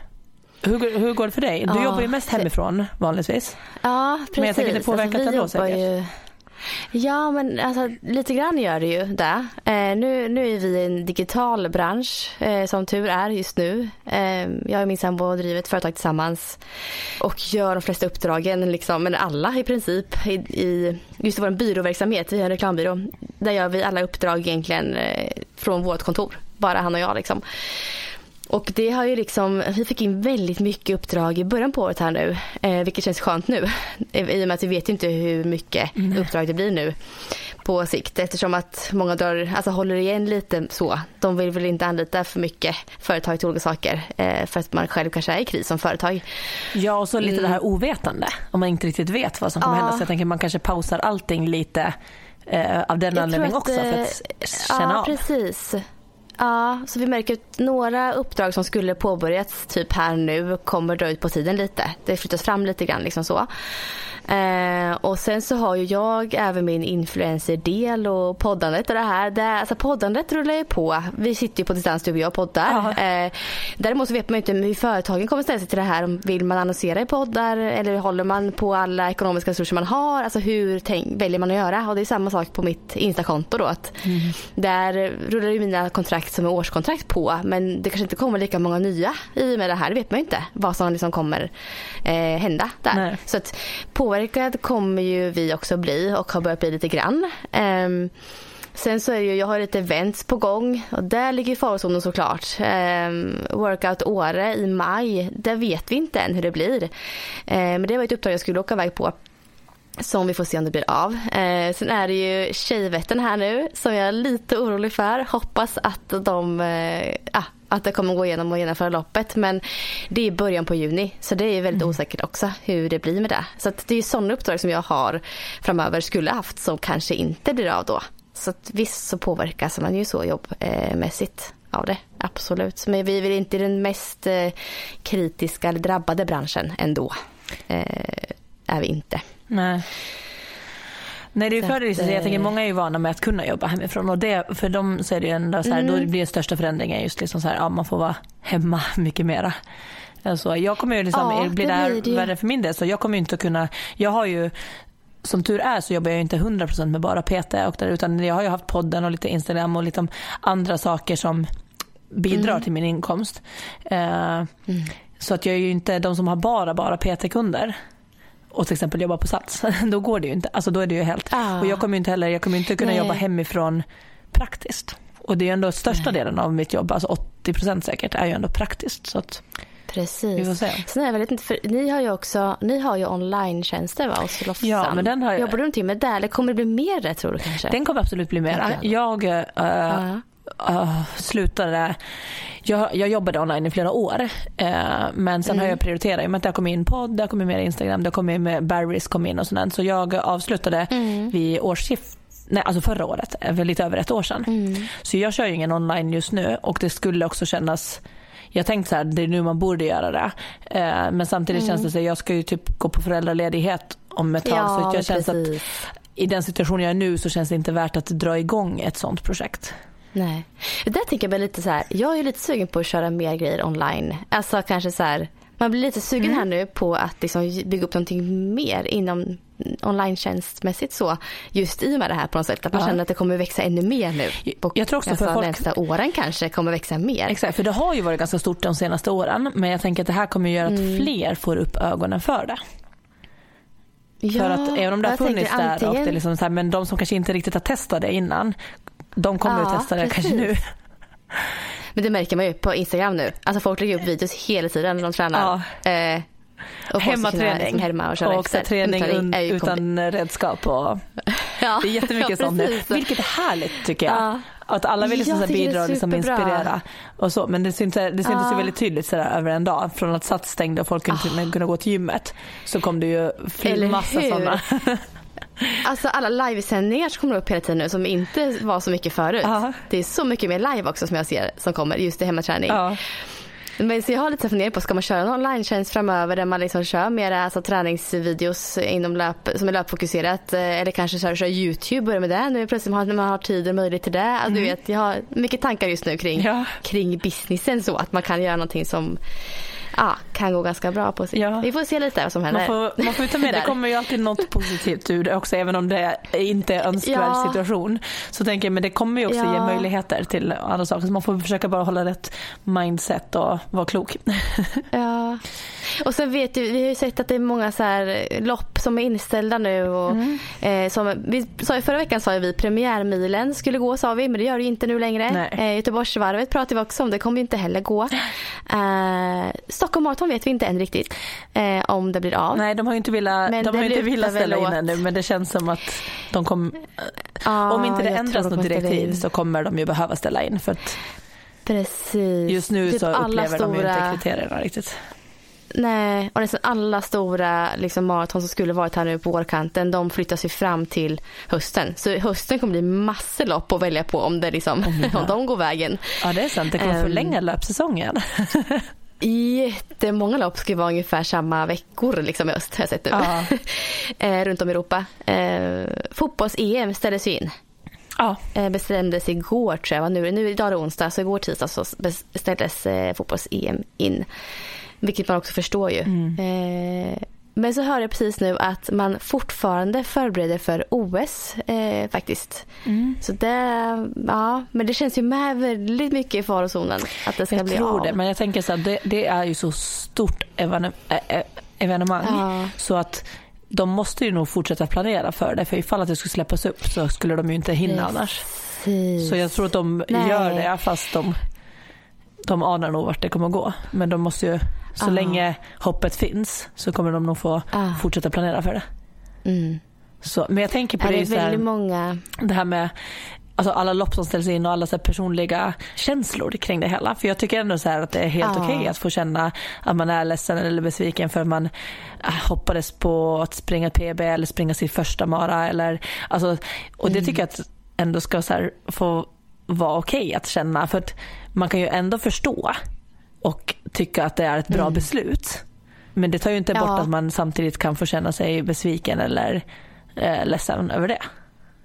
Speaker 2: Hur, hur går det för dig? Du
Speaker 1: Ja,
Speaker 2: jobbar ju mest hemifrån vanligtvis.
Speaker 1: Ja, precis.
Speaker 2: Men jag tänker det påverkar
Speaker 1: vi
Speaker 2: ändå säkert.
Speaker 1: Ju... Ja, men alltså, lite grann gör det ju det. Eh, nu, nu är vi i en digital bransch eh, som tur är just nu. Eh, jag och min sambo driver ett företag tillsammans och gör de flesta uppdragen, liksom, men alla i princip, i, i just i vår byråverksamhet, vi har en reklambyrå, där gör vi alla uppdrag egentligen eh, från vårt kontor, bara han och jag liksom. Och det har ju liksom, vi fick in väldigt mycket uppdrag i början på året här nu, eh, vilket känns skönt nu. I och med att vi vet ju inte hur mycket uppdrag det blir nu på sikt eftersom att många drar, alltså håller igen lite så. De vill väl inte anlita för mycket företag till olika saker eh, för att man själv kanske är i kris som företag.
Speaker 2: Ja, och så lite det här ovetande. Om man inte riktigt vet vad som kommer
Speaker 1: Mm. Ja.
Speaker 2: hända. Så jag tänker man kanske pausar allting lite eh, av den
Speaker 1: Jag
Speaker 2: anledningen
Speaker 1: att,
Speaker 2: också. För
Speaker 1: eh,
Speaker 2: att känna
Speaker 1: ja,
Speaker 2: av.
Speaker 1: precis. Ja, så vi märker att några uppdrag som skulle påbörjats typ här nu kommer dra ut på tiden lite. Det flyttas fram lite grann liksom så. Eh, och sen så har ju jag även min influencer-del och poddandet och det här. Det, alltså poddandet rullar ju på. Vi sitter ju på distans du och jag och poddar. Eh, däremot så vet man ju inte hur företagen kommer ställa sig till det här. Vill man annonsera i poddar eller håller man på alla ekonomiska resurser man har? Alltså hur tänk, väljer man att göra? Och det är samma sak på mitt Instakonto då. Att Där rullar ju mina kontrakt som är årskontrakt på men det kanske inte kommer lika många nya i och med det här. Det vet man ju inte vad som liksom kommer eh, hända där.
Speaker 2: Nej.
Speaker 1: Så att påverkad kommer ju vi också bli och har börjat bli lite grann. Ehm, Sen så är det ju, jag har lite events på gång och där ligger farozonen såklart. Ehm, workout Åre i maj, där vet vi inte än hur det blir. Ehm, men det var ett uppdrag jag skulle åka iväg på som vi får se om det blir av. Eh, sen är det ju Tjejvättern här nu som jag är lite orolig för. Hoppas att de eh, ah, att det kommer gå igenom och genomföra loppet. Men det är början på juni så det är väldigt osäkert också hur det blir med det. Så det är sådana uppdrag som jag har framöver skulle haft som kanske inte blir av då. Så att visst så påverkas man ju så jobbmässigt av det. Absolut. Men vi är väl inte den mest eh, kritiska eller drabbade branschen ändå. Eh, är vi inte.
Speaker 2: Nej. Nej det är ju
Speaker 1: Så
Speaker 2: för
Speaker 1: att,
Speaker 2: det, jag tänker
Speaker 1: eh,
Speaker 2: många är ju vana med att kunna jobba hemifrån och det, för dem så är det ju ändå så här,
Speaker 1: Mm.
Speaker 2: då blir den största förändringen just liksom så här, ja man får vara hemma mycket mera. Alltså, jag kommer ju liksom,
Speaker 1: Ja,
Speaker 2: blir
Speaker 1: det
Speaker 2: det här
Speaker 1: blir det ju.
Speaker 2: värre för min del så jag kommer ju inte att kunna, jag har ju som tur är så jobbar jag inte 100% med bara PT och där, utan jag har ju haft podden och lite Instagram och lite andra saker som bidrar
Speaker 1: Mm.
Speaker 2: till min inkomst. Eh, Så att jag är ju inte de som har bara, bara PT-kunder och till exempel jobbar på Sats, (laughs) då går det ju inte. Alltså då är det ju helt.
Speaker 1: Ah.
Speaker 2: Och jag kommer inte heller, jag kommer inte kunna
Speaker 1: Nej.
Speaker 2: jobba hemifrån praktiskt. Och det är ju ändå största delen av mitt jobb, alltså 80% säkert, är ju ändå praktiskt. Så att,
Speaker 1: Precis.
Speaker 2: Vi får se.
Speaker 1: Sen är jag väldigt inte för, ni har ju också, ni har ju online-tjänster va, hos Lofsan.
Speaker 2: Ja, men den har jag-
Speaker 1: Jobbar du någonting med det eller kommer det bli mer det tror du kanske?
Speaker 2: den kommer absolut bli.
Speaker 1: Verkligen.
Speaker 2: Jag äh,
Speaker 1: Ja.
Speaker 2: Äh, slutade, jag, jag jobbade online i flera år. äh, men sen har jag prioriterat, i och med att det har kommit in podd, det har kommit mer Instagram, det har kommit med Barry's kom in och sånt. Så jag avslutade vid årsskift Nej, alltså förra året, eh, för lite över ett år sedan. Så jag kör ju ingen online just nu och det skulle också kännas jag tänkte så här, det är nu man borde göra det. Eh, men samtidigt känns det så att jag ska ju typ gå på föräldraledighet om ett tag.
Speaker 1: Ja,
Speaker 2: så jag känns att i den situation jag är nu så känns det inte värt att dra igång ett sånt projekt.
Speaker 1: Nej. Det där tänker jag lite så här, jag är lite sugen på att köra mer grejer online. Alltså kanske så här, man blir lite sugen
Speaker 2: Mm.
Speaker 1: här nu på att liksom bygga upp någonting mer inom online-tjänstmässigt så. Just i och med det här på något sätt. Att man
Speaker 2: Ja.
Speaker 1: känner att det kommer växa ännu mer nu.
Speaker 2: Jag- jag tror också för
Speaker 1: nästa,
Speaker 2: folk-
Speaker 1: nästa åren kanske kommer växa mer.
Speaker 2: Exakt, för det har ju varit ganska stort de senaste åren. Men jag tänker att det här kommer göra att
Speaker 1: Mm.
Speaker 2: fler får upp ögonen för det. För
Speaker 1: Ja,
Speaker 2: att även om det har funnits där, och det liksom så här, men de som kanske inte riktigt har testat det innan, de kommer
Speaker 1: Ja,
Speaker 2: att testa det kanske nu.
Speaker 1: Men det märker man ju på Instagram nu. Alltså folk lägger upp videos hela tiden när de tränar. Eh, och
Speaker 2: Hemmaträning
Speaker 1: liksom härma och
Speaker 2: och så
Speaker 1: efter.
Speaker 2: träning
Speaker 1: ju
Speaker 2: utan redskap. Och (laughs)
Speaker 1: Ja,
Speaker 2: det är jättemycket
Speaker 1: ja, (laughs)
Speaker 2: sånt nu, vilket är härligt tycker jag.
Speaker 1: Ja.
Speaker 2: Att alla vill liksom bidra och liksom inspirera. Och så, men det syntes, det syntes ju
Speaker 1: Ja.
Speaker 2: väldigt tydligt så där, över en dag. Från att Sats stängde och folk inte
Speaker 1: Ah.
Speaker 2: kunde gå till gymmet så kom det ju massa sådana. (laughs)
Speaker 1: Alltså alla livesändningar som kommer upp hela tiden nu som inte var så mycket förut.
Speaker 2: Ja.
Speaker 1: Det är så mycket mer live också som jag ser som kommer just i hemmaträning.
Speaker 2: Ja.
Speaker 1: Men så jag har lite fundering på, ska man köra en online-tjänst framöver där man liksom kör mera alltså, träningsvideos inom löp, som är löpfokuserat eh, eller kanske köra, köra YouTube, börja med det nu plötsligt när man har tid och möjlighet till det. Alltså, du vet, jag har mycket tankar just nu kring,
Speaker 2: Mm. Ja.
Speaker 1: kring businessen så att man kan göra någonting som ja, kan gå ganska bra på sig.
Speaker 2: Ja.
Speaker 1: Vi får se lite vad som händer.
Speaker 2: Man får, man får ta med, det
Speaker 1: Där.
Speaker 2: kommer ju alltid något positivt ur det också även om det inte är en önskvärd
Speaker 1: Ja.
Speaker 2: situation. Så tänker jag men det kommer ju också
Speaker 1: Ja.
Speaker 2: ge möjligheter till andra saker så man får försöka bara hålla rätt mindset och vara klok. (laughs)
Speaker 1: Ja. Och sen vet du, vi har ju sett att det är många så här lopp som är inställda nu. Och,
Speaker 2: Mm.
Speaker 1: eh, som, vi sa förra veckan sa vi premiärmilen skulle gå sa vi men det gör det ju inte nu längre.
Speaker 2: Nej.
Speaker 1: Eh, Göteborgsvarvet pratade vi också om, det kommer ju inte heller gå. (laughs) Eh, Stockholm Marathon vet vi inte än riktigt eh, om det blir av.
Speaker 2: Nej de har ju inte velat,
Speaker 1: Men
Speaker 2: de
Speaker 1: det
Speaker 2: har ju inte
Speaker 1: lutar
Speaker 2: velat ställa in ännu men det känns som att de kommer,
Speaker 1: Ja,
Speaker 2: om inte det ändras något direktiv så kommer de ju behöva ställa in för att
Speaker 1: Precis.
Speaker 2: just nu
Speaker 1: Typ
Speaker 2: så upplever de ju inte
Speaker 1: stora-
Speaker 2: kriterierna riktigt.
Speaker 1: Nej, och nästan alla stora liksom, maraton som skulle varit här nu på vårkanten de flyttas ju fram till hösten. Så hösten kommer bli massor lopp att välja på om, det liksom, om (laughs) de går vägen.
Speaker 2: Ja det är sant, det kommer
Speaker 1: Ehm.
Speaker 2: förlänga löpsäsongen. (laughs)
Speaker 1: Jättemånga lopp ska vara ungefär samma veckor liksom i höst har jag sett nu.
Speaker 2: Ja. (laughs)
Speaker 1: eh, runt om i Europa. Eh, Fotbolls-EM ställdes ju in.
Speaker 2: Ja,
Speaker 1: Eh, bestämdes igår tror jag. Nu, nu idag är det onsdag så igår tisdag så beställdes eh, fotbolls-EM in. Vilket man också förstår ju. Eh, men så hör jag precis nu att man fortfarande förbereder för OS eh, faktiskt. Så det, ja, men det känns ju med väldigt mycket i farozonen att det ska
Speaker 2: jag
Speaker 1: bli
Speaker 2: tror
Speaker 1: av.
Speaker 2: det. Men jag tänker så här, det, det är ju så stort evene, ä- ä- evenemang
Speaker 1: Ja.
Speaker 2: så att de måste ju nog fortsätta planera för det. För ifall att det skulle släppas upp så skulle de ju inte hinna annars.
Speaker 1: Precis.
Speaker 2: Så jag tror att de
Speaker 1: Nej.
Speaker 2: gör det fast de, de anar nog vart det kommer gå. Men de måste ju, så
Speaker 1: Ja.
Speaker 2: länge hoppet finns så kommer de nog få
Speaker 1: Ja.
Speaker 2: fortsätta planera för det.
Speaker 1: Mm.
Speaker 2: Så, men jag tänker på
Speaker 1: Ja,
Speaker 2: det,
Speaker 1: det
Speaker 2: är
Speaker 1: är
Speaker 2: så här,
Speaker 1: väldigt många.
Speaker 2: det här med alltså alla lopp som ställs in och alla så personliga känslor kring det hela. För jag tycker ändå så här att det är helt
Speaker 1: Ja.
Speaker 2: okej att få känna att man är ledsen eller besviken för att man äh, hoppades på att springa ett PB eller springa sitt första mara. Eller, alltså, och det tycker jag att ändå ska så få vara okej att känna. För att man kan ju ändå förstå och tycka att det är ett bra beslut. Men det tar ju inte bort
Speaker 1: Ja.
Speaker 2: att man samtidigt kan få känna sig besviken eller eh, ledsen över det.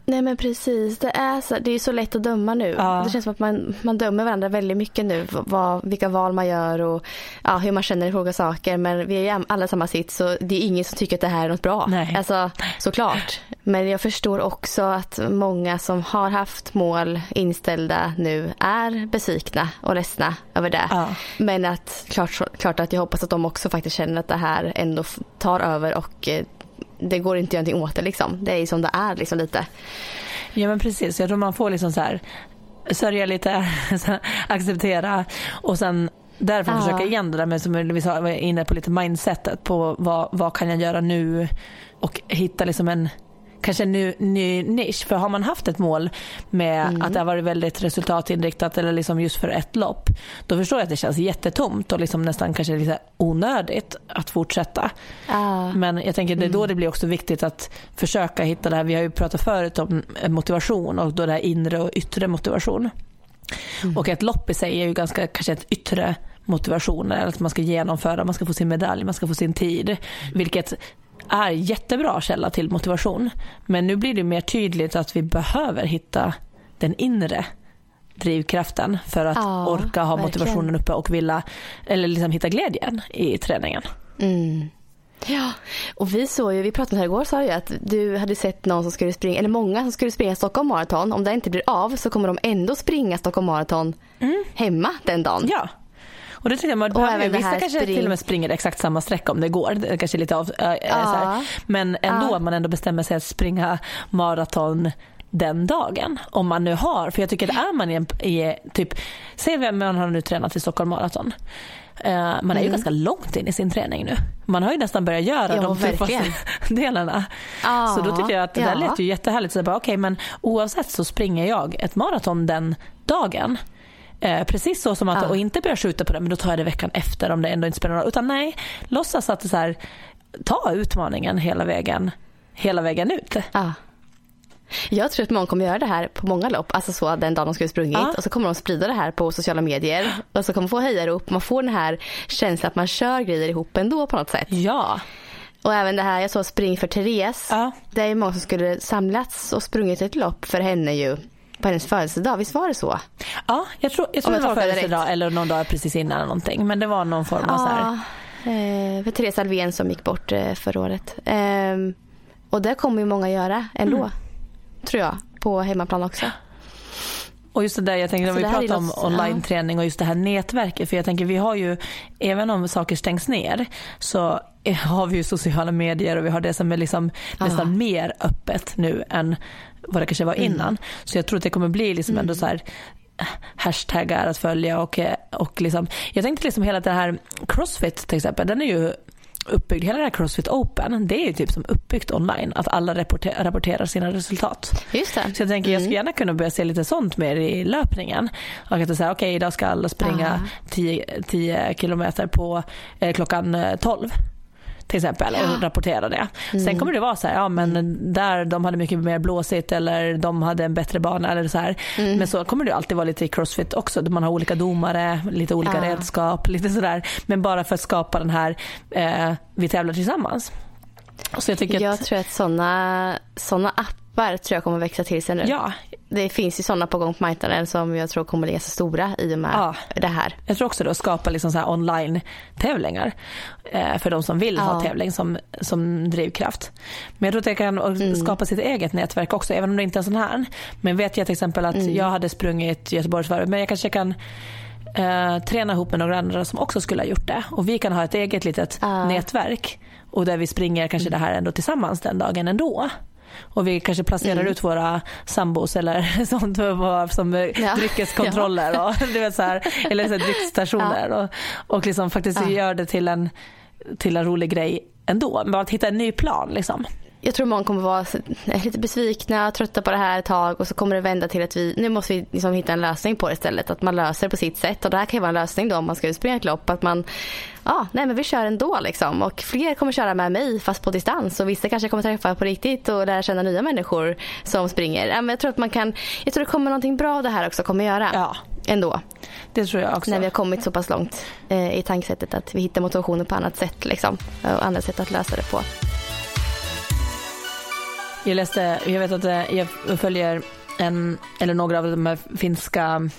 Speaker 1: Nej men precis, det är så, det är så lätt att döma nu.
Speaker 2: Ja.
Speaker 1: Det känns som att man, man dömer varandra väldigt mycket nu. Vad, vilka val man gör och ja, hur man känner i olika saker. Men vi är ju alla i samma sitt så det är ingen som tycker att det här är något bra.
Speaker 2: Nej.
Speaker 1: Alltså såklart. Men jag förstår också att många som har haft mål inställda nu är besvikna och ledsna över det.
Speaker 2: Ja.
Speaker 1: Men att klart, klart att jag hoppas att de också faktiskt känner att det här ändå tar över och eh, det går inte att göra någonting åt det liksom. Det är ju som det är liksom lite.
Speaker 2: Ja men precis, jag tror man får liksom så här sörja lite, (laughs) acceptera och sen därför
Speaker 1: Ja.
Speaker 2: försöka igen det där med som vi sa, var inne på lite mindsetet på vad, vad kan jag göra nu och hitta liksom en kanske en ny, ny nisch. För har man haft ett mål med att det har varit väldigt resultatinriktat eller liksom just för ett lopp då förstår jag att det känns jättetomt och liksom nästan kanske lite onödigt att fortsätta.
Speaker 1: Ja.
Speaker 2: Men jag tänker det är då det blir också viktigt att försöka hitta det här. Vi har ju pratat förut om motivation och då det här inre och yttre motivation. Och ett lopp i sig är ju ganska kanske ett yttre motivation. eller Att man ska genomföra, man ska få sin medalj, man ska få sin tid. Vilket är jättebra källa till motivation. Men nu blir det mer tydligt att vi behöver hitta den inre drivkraften för att
Speaker 1: Ja,
Speaker 2: orka ha
Speaker 1: verkligen.
Speaker 2: motivationen uppe och vilja eller liksom hitta glädjen i träningen.
Speaker 1: Mm. Ja, och vi såg ju, vi pratade här igår sa ju att du hade sett någon som skulle springa, eller många som skulle springa Stockholm Marathon. Om det inte blir av så kommer de ändå springa Stockholm Marathon hemma den dagen.
Speaker 2: Ja. Och det tycker jag man
Speaker 1: Och även
Speaker 2: vissa kanske
Speaker 1: spring-
Speaker 2: till och med springer exakt samma sträcka om det går. Det kanske lite av, äh, så här. Men ändå
Speaker 1: Ja.
Speaker 2: man ändå bestämmer sig att springa maraton den dagen. Om man nu har, för jag tycker att är man i, en, i typ, säg vem man har nu tränat i Stockholm Marathon. Eh, man är ju ganska långt in i sin träning nu. Man har ju nästan börjat göra
Speaker 1: Mm. Ja,
Speaker 2: de tuffaste (laughs) delarna.
Speaker 1: Ja,
Speaker 2: Så då tycker jag att det där
Speaker 1: ja.
Speaker 2: lät ju jättehärligt. Så jag bara, okej, men oavsett så springer jag ett maraton den dagen. Eh, precis så som att,
Speaker 1: Ja.
Speaker 2: och inte börja skjuta på det, men då tar jag det veckan efter om det ändå inte spelar någon roll. Utan nej, låtsas att det så här, ta utmaningen hela vägen, hela vägen ut.
Speaker 1: Ja. Jag tror att många kommer göra det här på många lopp, alltså så den dagen de skulle sprungit
Speaker 2: Ja.
Speaker 1: och så kommer de sprida det här på sociala medier och så kommer man få hejarop, man får den här känslan att man kör grejer ihop ändå på något sätt.
Speaker 2: Ja,
Speaker 1: Och även det här, jag såg Spring för Therese,
Speaker 2: Ja.
Speaker 1: det är många som skulle samlats och sprungit ett lopp för henne ju på hennes födelsedag, visst var det så?
Speaker 2: ja jag tror, jag tror det var födelsedag eller någon dag precis innan eller någonting. Men det var någon form av så här.
Speaker 1: eh, för Therese Alvén som gick bort eh, förra året. Ehm, och det kommer ju många göra ändå,
Speaker 2: Mm.
Speaker 1: tror jag, på hemmaplan också.
Speaker 2: Och just det där, jag tänker om
Speaker 1: Så
Speaker 2: vi pratar om online-träning och just det här nätverket. För jag tänker vi har ju, även om saker stängs ner så har vi ju sociala medier och vi har det som är liksom nästan mer öppet nu än vad det kanske var innan. Så jag tror att det kommer bli liksom ändå så här hashtaggar att följa och, och liksom, jag tänkte liksom hela det här Crossfit till exempel, den är ju uppbyggd, hela det här Crossfit Open, det är ju typ som uppbyggt online, att alla rapporter, rapporterar sina resultat.
Speaker 1: Just det.
Speaker 2: Så jag tänker jag skulle gärna kunna börja se lite sånt mer i löpningen. Och att säga okej idag ska alla springa 10, 10 kilometer på eh, klockan eh, 12 till exempel och rapportera det. Sen kommer det vara så här, ja men där de hade mycket mer blåsigt eller de hade en bättre bana eller så här. Men så kommer det alltid vara lite i crossfit också. Man har olika domare, lite olika
Speaker 1: Ja.
Speaker 2: redskap, lite sådär. Men bara för att skapa den här, eh, vi tävlar tillsammans. Så jag tycker
Speaker 1: Jag
Speaker 2: att,
Speaker 1: tror att sådana såna appar tror jag kommer växa till sig nu.
Speaker 2: ja,
Speaker 1: Det finns ju sådana på gång på marknaden som jag tror kommer bli ganska stora i och med
Speaker 2: Ja.
Speaker 1: det här.
Speaker 2: Jag tror också då skapa liksom så här online-tävlingar eh, för de som vill ha
Speaker 1: Ja.
Speaker 2: tävling som, som drivkraft. Men jag tror att det kan
Speaker 1: Mm.
Speaker 2: skapa sitt eget nätverk också, även om det inte är sån här. Men vet jag till exempel att
Speaker 1: Mm.
Speaker 2: jag hade sprungit Göteborgsvarvet, men jag kanske kan eh, träna ihop med några andra som också skulle ha gjort det. Och vi kan ha ett eget litet
Speaker 1: Ja.
Speaker 2: nätverk och där vi springer kanske
Speaker 1: Mm.
Speaker 2: det här ändå tillsammans den dagen ändå. Och vi kanske placerar
Speaker 1: Mm.
Speaker 2: ut våra sambos eller (laughs) sånt som
Speaker 1: Ja. (laughs)
Speaker 2: dryckeskontroller och du vet så här, eller så här dryckesstationer och, och liksom faktiskt
Speaker 1: Ja.
Speaker 2: gör det till en, till en rolig grej ändå. Men bara att hitta en ny plan liksom.
Speaker 1: Jag tror många kommer vara lite besvikna, trötta på det här ett tag och så kommer det vända till att vi, nu måste vi liksom hitta en lösning på det istället. Att man löser det på sitt sätt och det här kan ju vara en lösning då om man ska springa ett lopp. Att man, ja nej men vi kör ändå liksom. Och fler kommer köra med mig fast på distans och vissa kanske kommer träffa på riktigt och lära känna nya människor som springer. Ja, men jag tror att man kan, jag tror det kommer någonting bra av det här också kommer göra.
Speaker 2: Ja.
Speaker 1: Ändå.
Speaker 2: Det tror jag också.
Speaker 1: När vi har kommit så pass långt eh, i tankesättet att vi hittar motivationen på annat sätt liksom. Och andra sätt att lösa det på.
Speaker 2: Jag läste, jag vet att eh, jag följer en, eller några av de här finska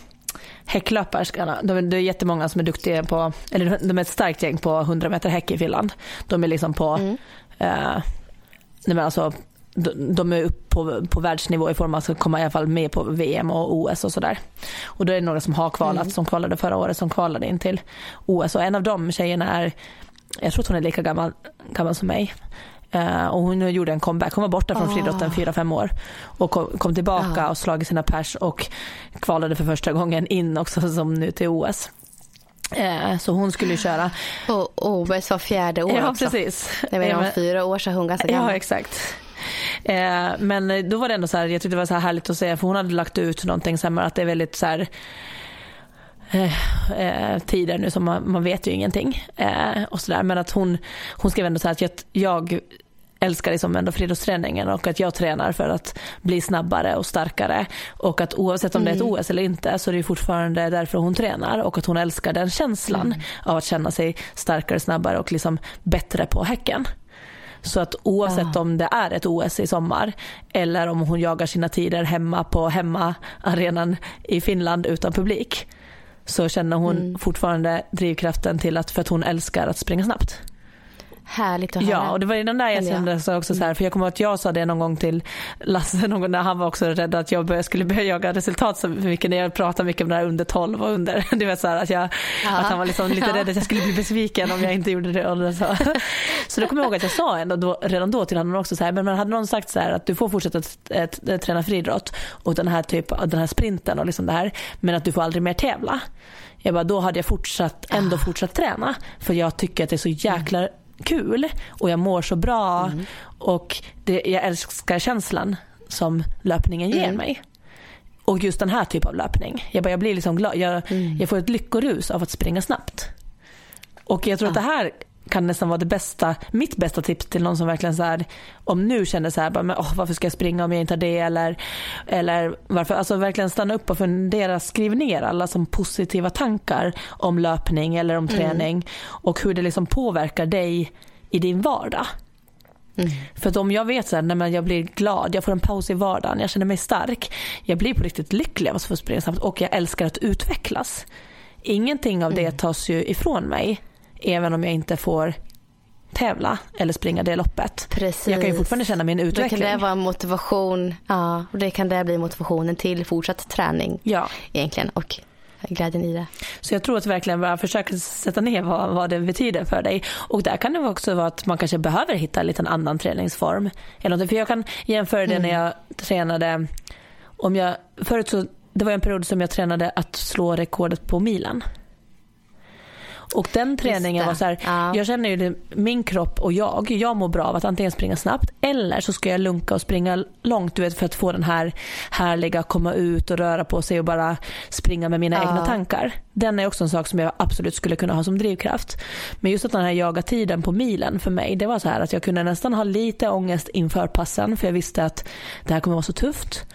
Speaker 2: häcklöparskarna. De, är- det är jättemånga som är duktiga på, eller de är ett starkt gäng på 100 meter häck i Finland. De är liksom på, eh, nej alltså, de, de är upp på, på världsnivå i form av att komma i alla fall med på VM och OS och sådär. Och då är det några som har kvalat, som kvalade förra året, som kvalade in till OS. Och en av de tjejerna är, jag tror att hon är lika gammal, gammal som mig. Eh, och hon gjorde en comeback. Hon var borta från friidrotten 4-5 år och kom, kom tillbaka och slagit sina pers och kvalade för första gången in också som nu till OS. Eh, så hon skulle ju köra.
Speaker 1: Och OS var fjärde år
Speaker 2: Ja
Speaker 1: också.
Speaker 2: precis.
Speaker 1: Det var
Speaker 2: Eh,
Speaker 1: om
Speaker 2: men-
Speaker 1: fyra år så är hon ganska
Speaker 2: Ja
Speaker 1: gammal.
Speaker 2: exakt. Eh, men då var det ändå så här, jag tyckte det var så här härligt att se för hon hade lagt ut någonting så här att det är väldigt så här eh, eh, tider nu som man, man vet ju ingenting. Eh, och så där. Men att hon, hon skrev ändå så här att jag, jag älskar liksom ändå friidrottsträningen och att jag tränar för att bli snabbare och starkare. Och att oavsett om det är ett OS eller inte så är det fortfarande därför hon tränar och att hon älskar den känslan av att känna sig starkare, snabbare och liksom bättre på häcken. Så att oavsett om det är ett OS i sommar eller om hon jagar sina tider hemma på hemmaarenan i Finland utan publik så känner hon fortfarande drivkraften till att för att hon älskar att springa snabbt.
Speaker 1: Härligt att höra.
Speaker 2: Ja, och det var ju den där jag kände så också så här, för jag kommer ihåg att jag sa det någon gång till Lasse någon gång när han var också rädd att jag skulle börja jaga resultat så mycket när jag pratade mycket om det här under 12 och under, (laughs) du vet så här, att, jag, att han var liksom lite
Speaker 1: Ja.
Speaker 2: rädd att jag skulle bli besviken om jag inte gjorde det. Och så. (laughs) så då kommer jag ihåg att jag sa ändå då, redan då till honom också så här, men, hade någon sagt så här att du får fortsätta att, att träna friidrott och den här typ, den här sprinten och liksom det här, men att du får aldrig mer tävla. Jag bara, då hade jag fortsatt, ändå fortsatt träna för jag tycker att det är så jäkla kul och jag mår så bra och det, jag älskar känslan som löpningen ger mig. Och just den här typen av löpning. Jag, bara, jag blir liksom glad. Jag, jag får ett lyckorus av att springa snabbt. Och jag tror att det här kan nästan vara det bästa, mitt bästa tips till någon som verkligen så här, om nu känner så här, bara, men, åh, varför ska jag springa om jag inte har det eller, eller varför, alltså verkligen stanna upp och fundera, skriv ner alla som positiva tankar om löpning eller om träning och hur det liksom påverkar dig i din vardag. För att om jag vet nej, men jag blir glad, jag får en paus i vardagen, jag känner mig stark. Jag blir på riktigt lycklig av att få springa snabbt och jag älskar att utvecklas. Ingenting av det tas ju ifrån mig även om jag inte får tävla eller springa det loppet.
Speaker 1: Precis.
Speaker 2: Jag kan ju fortfarande känna min
Speaker 1: Då
Speaker 2: utveckling.
Speaker 1: kan det vara motivation, ja, och det kan det bli motivationen till fortsatt träning
Speaker 2: Ja,
Speaker 1: egentligen och glädjen i det.
Speaker 2: så jag tror att verkligen bara försöka sätta ner vad, vad det betyder för dig. Och där kan det också vara att man kanske behöver hitta en liten annan träningsform. Eller. För jag kan jämföra det när jag tränade, om jag, förut så, det var en period som jag tränade att slå rekordet på milen. Och den träningen var så här,
Speaker 1: Ja.
Speaker 2: jag känner ju det, min kropp och jag, jag mår bra av att antingen springa snabbt eller så ska jag lunka och springa långt du vet, för att få den här härliga komma ut och röra på sig och bara springa med mina
Speaker 1: Ja.
Speaker 2: egna tankar. Den är också en sak som jag absolut skulle kunna ha som drivkraft. Men just att den här jaga tiden på milen för mig, det var så här att jag kunde nästan ha lite ångest inför passen för jag visste att det här kommer vara så tufft.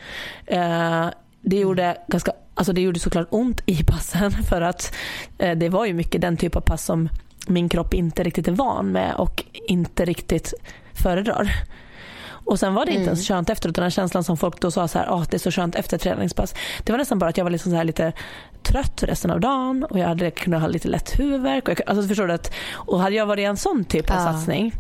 Speaker 2: Eh, det gjorde ganska Alltså det gjorde såklart ont i passen (laughs) för att eh, det var ju mycket den typ av pass som min kropp inte riktigt är van med och inte riktigt föredrar. Och sen var det inte ens skönt efter utan den känslan som folk då sa så här, ah, det är så skönt efter träningspass. Det var nästan bara att jag var liksom så här lite trött resten av dagen och jag hade kunnat ha lite lätt huvudvärk. Och jag, alltså förstår du att, och hade jag varit i en sån typ av
Speaker 1: Ja.
Speaker 2: satsning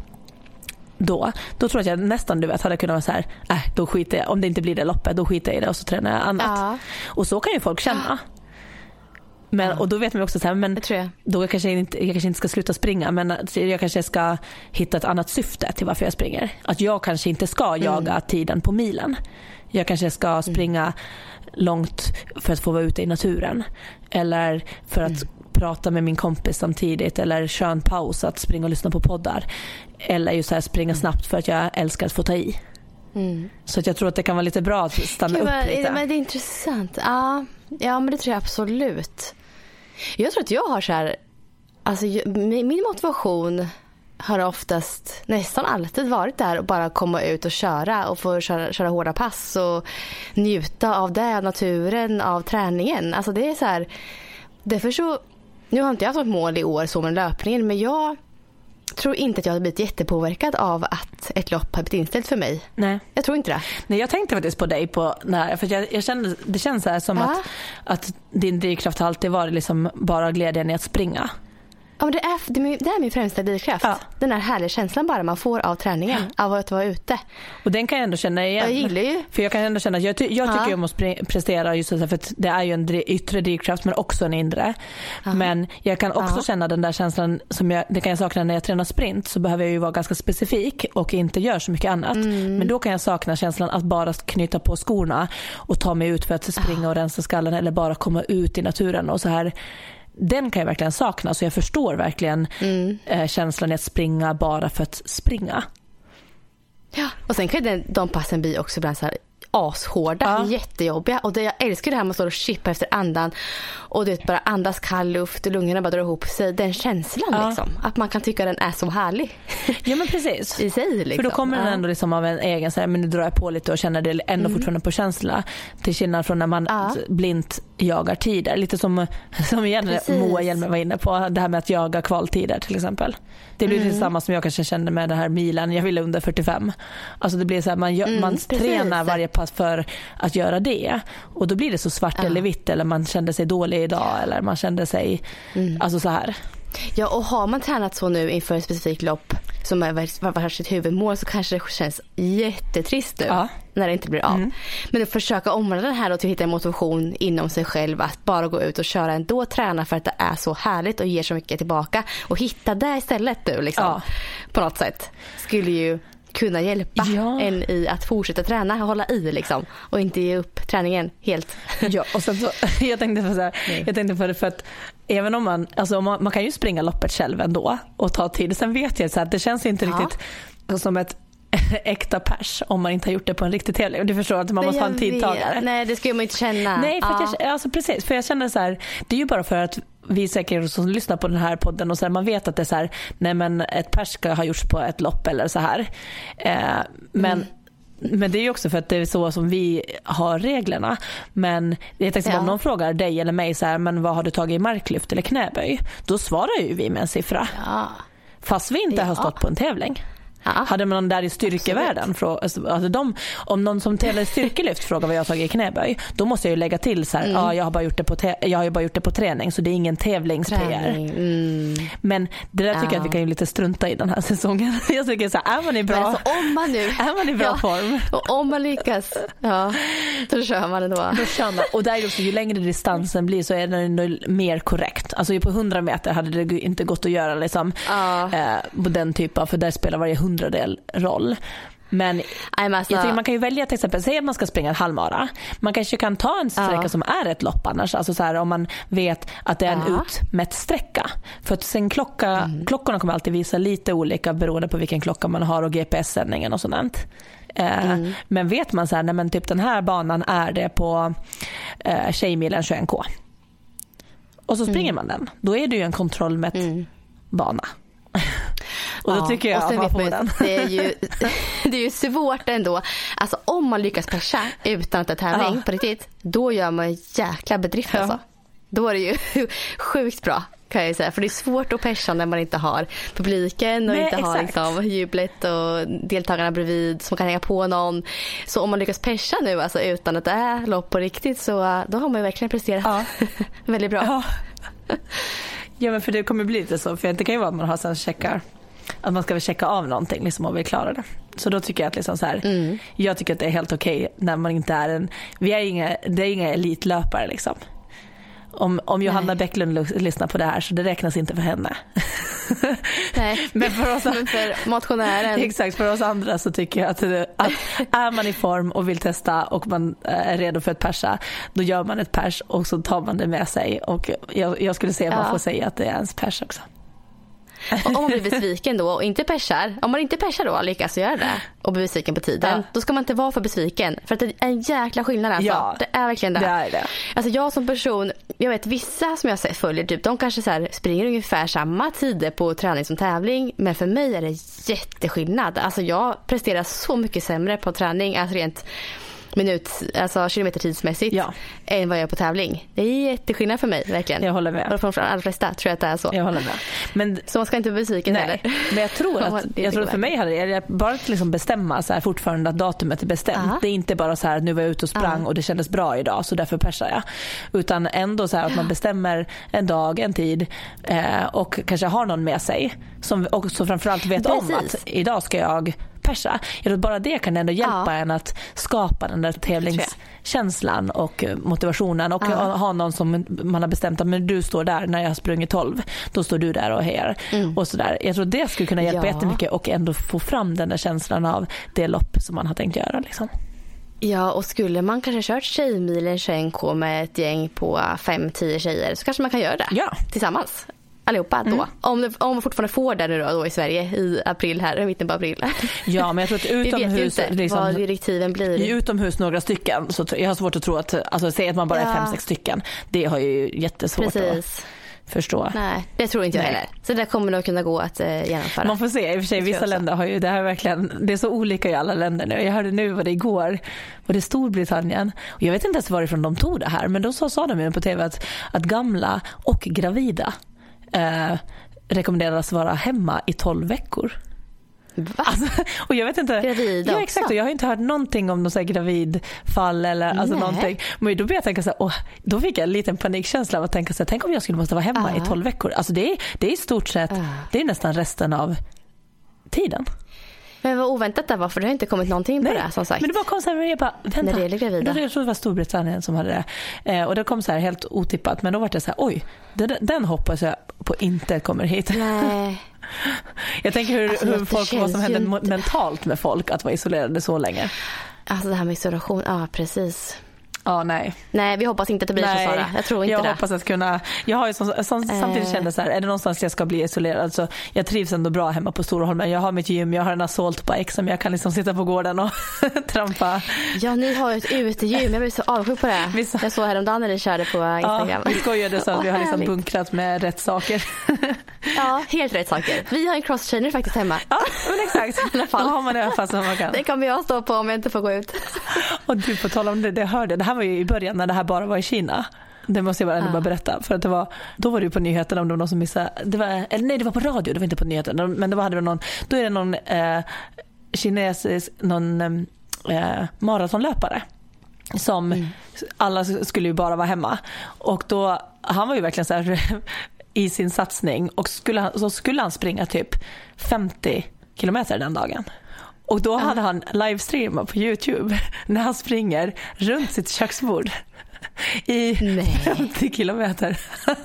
Speaker 2: då, då tror jag att jag nästan du vet hade kunnat vara så här, äh, då skiter jag, om det inte blir det loppet, då skiter jag i det och så tränar jag annat.
Speaker 1: Ja.
Speaker 2: Och så kan ju folk känna. Men, och då vet man också så här, men
Speaker 1: tror jag.
Speaker 2: då kanske jag, inte, jag kanske inte ska sluta springa men jag kanske ska hitta ett annat syfte till varför jag springer. Att jag kanske inte ska jaga tiden på milen. Jag kanske ska springa långt för att få vara ute i naturen. Eller för att prata med min kompis samtidigt eller köra en paus att springa och lyssna på poddar. Eller just här springa snabbt för att jag älskar att få ta i. Så att jag tror att det kan vara lite bra att stanna
Speaker 1: Gud,
Speaker 2: upp lite.
Speaker 1: Men det är intressant. Ja, ja, men det tror jag absolut. Jag tror att jag har så här, alltså min motivation har oftast nästan alltid varit där och bara komma ut och köra och få köra, köra hårda pass och njuta av det, av naturen, av träningen. Alltså det är så här, därför så, nu har inte jag haft något mål i år så med löpningen men jag tror inte att jag har blivit jättepåverkad av att ett lopp har blivit inställt för mig.
Speaker 2: Nej.
Speaker 1: Jag tror inte det.
Speaker 2: Nej, jag tänkte faktiskt på dig på när, för jag, jag kände, det känns så som
Speaker 1: Ja.
Speaker 2: att, att din drivkraft alltid varit liksom bara glädjen i att springa.
Speaker 1: Ja, men det, är, det, är min, det är min främsta drivkraft.
Speaker 2: Ja.
Speaker 1: Den här härliga känslan bara man får av träningen. Av att vara ute.
Speaker 2: Och den kan jag ändå känna igen.
Speaker 1: Jag gillar ju-
Speaker 2: För jag kan ändå känna jag, ty, jag tycker
Speaker 1: Ja.
Speaker 2: om att prestera just för att det är ju en yttre drivkraft men också en inre. Men jag kan också
Speaker 1: Ja.
Speaker 2: känna den där känslan som jag, det kan jag sakna när jag tränar sprint så behöver jag ju vara ganska specifik och inte göra så mycket annat.
Speaker 1: Mm.
Speaker 2: Men då kan jag sakna känslan att bara knyta på skorna och ta mig ut för att springa och rensa skallen eller bara komma ut i naturen och så här den kan jag verkligen sakna så jag förstår verkligen
Speaker 1: Mm.
Speaker 2: eh, känslan i att springa bara för att springa.
Speaker 1: Ja. Och sen kan ju den, de passen bli också ibland så här ashårda,
Speaker 2: Ja.
Speaker 1: jättejobbiga. Och det, jag älskar det här med att stå och chippa efter andan. Och du vet, bara andas kall luft och lungorna bara drar ihop sig. Den känslan
Speaker 2: Ja.
Speaker 1: liksom. Att man kan tycka den är så härlig.
Speaker 2: Ja men precis. (laughs)
Speaker 1: I sig liksom.
Speaker 2: För då kommer den ändå liksom av en egen, så här, men nu drar jag på lite och känner det ändå fortfarande på känsla. Till skillnad från när man
Speaker 1: Mm. Ja.
Speaker 2: blint jagar tider. Lite som, som igen
Speaker 1: Precis.
Speaker 2: Moa Hjelmer var inne på, det här med att jaga kvaltider till exempel. Det blir
Speaker 1: Mm.
Speaker 2: samma som jag kanske kände med den här milen, jag ville under 45. Alltså det blir så här, man,
Speaker 1: Mm,
Speaker 2: man
Speaker 1: precis.
Speaker 2: tränar varje pass för att göra det. Och då blir det så svart eller vitt eller man kände sig dålig idag eller man kände sig,
Speaker 1: Mm.
Speaker 2: alltså så här.
Speaker 1: Ja, och har man tränat så nu inför ett specifikt lopp som är vars- varsitt huvudmål så kanske det känns jättetrist nu
Speaker 2: Ja.
Speaker 1: när det inte blir av. Men att försöka omvandla det här då till att hitta en motivation inom sig själv att bara gå ut och köra ändå, träna för att det är så härligt och ger så mycket tillbaka och hitta det istället nu liksom.
Speaker 2: Ja.
Speaker 1: På något sätt. Skulle ju kunna hjälpa
Speaker 2: Ja.
Speaker 1: en i att fortsätta träna och hålla i liksom och inte ge upp träningen helt.
Speaker 2: Ja, och sen så, (laughs) jag, tänkte på så här, jag tänkte på det för att även om man, alltså man, man kan ju springa loppet själv ändå och ta tid. Sen vet jag att det känns inte
Speaker 1: Ja.
Speaker 2: riktigt som ett (laughs) äkta pers om man inte har gjort det på en riktig tävling. Du förstår att man måste ha en tidtagare.
Speaker 1: vet. Nej det ska man inte känna.
Speaker 2: Nej, för
Speaker 1: Ja.
Speaker 2: jag, alltså precis. För jag känner så här, det är ju bara för att vi säkert som lyssnar på den här podden och så här, man vet att det är så här, nej men ett pers ska ha gjorts på ett lopp eller så här. Eh, men
Speaker 1: Mm.
Speaker 2: Men det är ju också för att det är så som vi har reglerna. Men jag tänkte
Speaker 1: Ja.
Speaker 2: om någon frågar dig eller mig så här, men vad har du tagit i marklyft eller knäböj? Då svarar ju vi med en siffra.
Speaker 1: Ja.
Speaker 2: Fast vi inte har
Speaker 1: Ja.
Speaker 2: stått på en tävling.
Speaker 1: Ja.
Speaker 2: Hade man någon där i styrkevärlden, alltså, alltså de, om någon som tävlar i styrkelyft (laughs) frågar vad jag har tagit i knäböj, då måste jag ju lägga till så här,
Speaker 1: Mm.
Speaker 2: ja, jag, har bara gjort det på jag har ju bara gjort det på träning så det är ingen tävlings-PR.
Speaker 1: Mm.
Speaker 2: Men det där tycker jag
Speaker 1: Ja.
Speaker 2: att vi kan ju lite strunta i den här (laughs) säsongen. Jag tycker så här, är man i bra,
Speaker 1: alltså, om man nu (laughs)
Speaker 2: är man i bra
Speaker 1: Ja.
Speaker 2: form,
Speaker 1: och om man lyckas, ja, då kör man ändå.
Speaker 2: då kör man. Och där också, ju längre distansen blir så är den mer korrekt. Alltså på 100 meter hade det inte gått att göra liksom,
Speaker 1: Ja.
Speaker 2: eh, på den typen för där spelar varje hundradel roll. Men
Speaker 1: alltså,
Speaker 2: Jag tycker man kan ju välja till exempel, säg att man ska springa en halvmara. Man kanske kan ta en sträcka
Speaker 1: Ja.
Speaker 2: som är ett lopp annars. Alltså så här, om man vet att det är en
Speaker 1: Ja.
Speaker 2: utmätt sträcka. För att sen klocka,
Speaker 1: Mm.
Speaker 2: klockorna kommer alltid visa lite olika beroende på vilken klocka man har och GPS-sändningen och sånt. Eh,
Speaker 1: Mm.
Speaker 2: Men vet man så här, nej men typ den här banan är det på eh, Tjejmilen 21K. Och så springer man den. Då är det ju en kontrollmätt
Speaker 1: Mm.
Speaker 2: bana. Och då tycker jag
Speaker 1: och
Speaker 2: att
Speaker 1: sen
Speaker 2: man får den.
Speaker 1: Det är, ju, (laughs) det är ju svårt ändå. Alltså om man lyckas persa utan att det är tävling
Speaker 2: Ja.
Speaker 1: på riktigt, då gör man en jäkla bedrift
Speaker 2: Ja.
Speaker 1: alltså. Då är det ju (laughs) sjukt bra kan jag säga. För det är svårt att persa när man inte har publiken och
Speaker 2: Nej,
Speaker 1: inte har
Speaker 2: exakt.
Speaker 1: liksom, jublet och deltagarna bredvid som kan hänga på någon. Så om man lyckas persa nu alltså, utan att det är lopp på riktigt så uh, då har man ju verkligen presterat
Speaker 2: Ja. (laughs)
Speaker 1: väldigt bra.
Speaker 2: Ja. ja men för det kommer bli lite så. För det kan ju vara att man har här checkar. Att man ska väl checka av någonting liksom och vill klara det. Så då tycker jag att liksom så här,
Speaker 1: Mm.
Speaker 2: jag tycker att det är helt okej när man inte är en, vi är inga, det är inga elitlöpare liksom. Om, om Johanna
Speaker 1: Nej.
Speaker 2: Bäcklund lys- lyssnar på det här så det räknas inte för henne. (laughs)
Speaker 1: Nej. (laughs)
Speaker 2: Men för oss, (laughs)
Speaker 1: Men för motionären.
Speaker 2: exakt, för oss andra så tycker jag att, att är man i form och vill testa och man eh, är redo för ett persa, då gör man ett pers och så tar man det med sig. Och jag, jag skulle säga att man
Speaker 1: Ja.
Speaker 2: får säga att det är ens pers också.
Speaker 1: Och om man blir besviken då och inte persar, om man inte persar då lyckas göra det och blir besviken på tiden,
Speaker 2: Ja.
Speaker 1: då ska man inte vara för besviken. För att det är en jäkla skillnad alltså.
Speaker 2: Ja,
Speaker 1: det är verkligen det.
Speaker 2: det är det.
Speaker 1: Alltså jag som person, jag vet vissa som jag följer, typ, de kanske så springer ungefär samma tider på träning som tävling. Men för mig är det jätteskillnad. Alltså jag presterar så mycket sämre på träning, alltså rent minut, alltså kilometertidsmässigt,
Speaker 2: Ja.
Speaker 1: än vad jag gör på tävling. Det är jätteskillnad för mig verkligen.
Speaker 2: Jag håller med.
Speaker 1: Och för de allra flesta tror jag att det är så.
Speaker 2: Jag håller med. Men,
Speaker 1: Så man ska inte bli besviken
Speaker 2: nej,
Speaker 1: heller.
Speaker 2: men jag tror (laughs) att, jag tror att för mig hade det, bara att liksom bestämma så här fortfarande att datumet är bestämt.
Speaker 1: Ja.
Speaker 2: Det är inte bara så här nu var jag ute och sprang
Speaker 1: Ja.
Speaker 2: och det kändes bra idag så därför persar jag. Utan ändå så här att man bestämmer en dag, en tid eh, och kanske har någon med sig som också framförallt vet om
Speaker 1: Precis.
Speaker 2: att idag ska jag persa. Jag tror att bara det kan ändå hjälpa
Speaker 1: Ja.
Speaker 2: en att skapa den där tävlingskänslan och eh, motivationen och
Speaker 1: Ja.
Speaker 2: ha någon som man har bestämt att men du står där när jag har sprungit 12. Då står du där och hejar. Och sådär. Jag tror det skulle kunna hjälpa
Speaker 1: Mm. Ja.
Speaker 2: jättemycket och ändå få fram den där känslan av det lopp som man har tänkt göra. Liksom.
Speaker 1: Ja, och skulle man kanske kört Tjejmilen 21K med ett gäng på 5-10 tjejer så kanske man kan göra det
Speaker 2: Ja.
Speaker 1: tillsammans. Allihopa då. Om, om man fortfarande får det nu då, då i Sverige i april här, i mitten på april.
Speaker 2: Ja, men jag tror att (laughs) utomhus,
Speaker 1: inte
Speaker 2: liksom,
Speaker 1: vad direktiven blir.
Speaker 2: utomhus några stycken, så jag har svårt att tro att, alltså säg att man bara är
Speaker 1: Ja.
Speaker 2: fem, sex stycken. Det har ju jättesvårt
Speaker 1: Precis.
Speaker 2: att förstå.
Speaker 1: Nej, det tror inte jag heller. Så det kommer nog kunna gå att eh, genomföra.
Speaker 2: Man får se. I och för sig, vissa länder har ju, det här är verkligen, det är så olika i alla länder nu. Jag hörde nu vad det igår, var det Storbritannien? Och jag vet inte ens varifrån de tog det här, men då sa, sa de ju på tv att, att gamla och gravida eh, rekommenderas vara hemma i 12 veckor.
Speaker 1: Va?
Speaker 2: Alltså, (laughs) och jag vet inte.
Speaker 1: Gravida
Speaker 2: ja,
Speaker 1: också?
Speaker 2: exakt. Och jag har inte hört någonting om här gravidfall eller alltså
Speaker 1: Nej.
Speaker 2: någonting. Men då började jag tänka så här, åh, då fick jag en liten panikkänsla av att tänka så här, tänk om jag skulle måste vara hemma
Speaker 1: Ja.
Speaker 2: i 12 veckor. Alltså det är, det är i stort sett,
Speaker 1: Ja.
Speaker 2: det är nästan resten av tiden.
Speaker 1: Men vad oväntat det var för det har inte kommit någonting på det som sagt.
Speaker 2: Men det bara kom så här, jag bara, vänta.
Speaker 1: När det gäller gravida.
Speaker 2: Jag trodde det var Storbritannien som hade det. Eh, och det kom så här helt otippat. Men då var det så här, oj, den, den hoppas jag på inte kommer hit.
Speaker 1: Nej. (laughs)
Speaker 2: Jag tänker hur,
Speaker 1: Alltså,
Speaker 2: hur folk, vad som händer
Speaker 1: inte-
Speaker 2: mentalt med folk att vara isolerade så länge.
Speaker 1: Alltså det här med isolation, ja precis.
Speaker 2: Ja, nej.
Speaker 1: Nej vi hoppas inte att det blir så Sara. Jag tror inte
Speaker 2: jag
Speaker 1: det.
Speaker 2: hoppas att kunna, jag har ju som, som, samtidigt
Speaker 1: Eh.
Speaker 2: kände så här, är det någonstans jag ska bli isolerad så jag trivs ändå bra hemma på Storholmen. Jag har mitt gym, jag har en assaultbike som jag kan liksom sitta på gården och (laughs) trampa.
Speaker 1: Ja ni har ju ett utegym, jag blir så avundsjuk på det.
Speaker 2: Visst.
Speaker 1: Jag såg häromdagen när ni körde på
Speaker 2: Ja,
Speaker 1: Instagram.
Speaker 2: vi skojade så att
Speaker 1: Åh,
Speaker 2: vi har liksom
Speaker 1: härligt.
Speaker 2: bunkrat med rätt saker. (laughs)
Speaker 1: Ja, helt rätt saker. Vi har en crosstrainer faktiskt hemma.
Speaker 2: Ja, men exakt. (laughs)
Speaker 1: I alla fall.
Speaker 2: Då har man det i alla fall som man kan.
Speaker 1: Den kommer jag stå på om jag inte får gå ut.
Speaker 2: Och du, på tal om det, det hörde, det här var ju i början när det här bara var i Kina. Det måste jag bara, ändå
Speaker 1: Ja.
Speaker 2: bara berätta. För att det var, då var det ju på nyheterna om det var någon som missade. Det var, eller nej, det var på radio, det var inte på nyheterna. Men var, hade det någon, då är det någon eh, kinesisk, någon eh, maratonlöpare. Som
Speaker 1: Mm.
Speaker 2: alla skulle ju bara vara hemma. Och då, han var ju verkligen så här (laughs) i sin satsning och skulle så skulle han springa typ 50 kilometer den dagen. Och då hade han livestreamat på Youtube (laughs) när han springer runt sitt köksbord (laughs) i
Speaker 1: Nej.
Speaker 2: 50 kilometer. (laughs)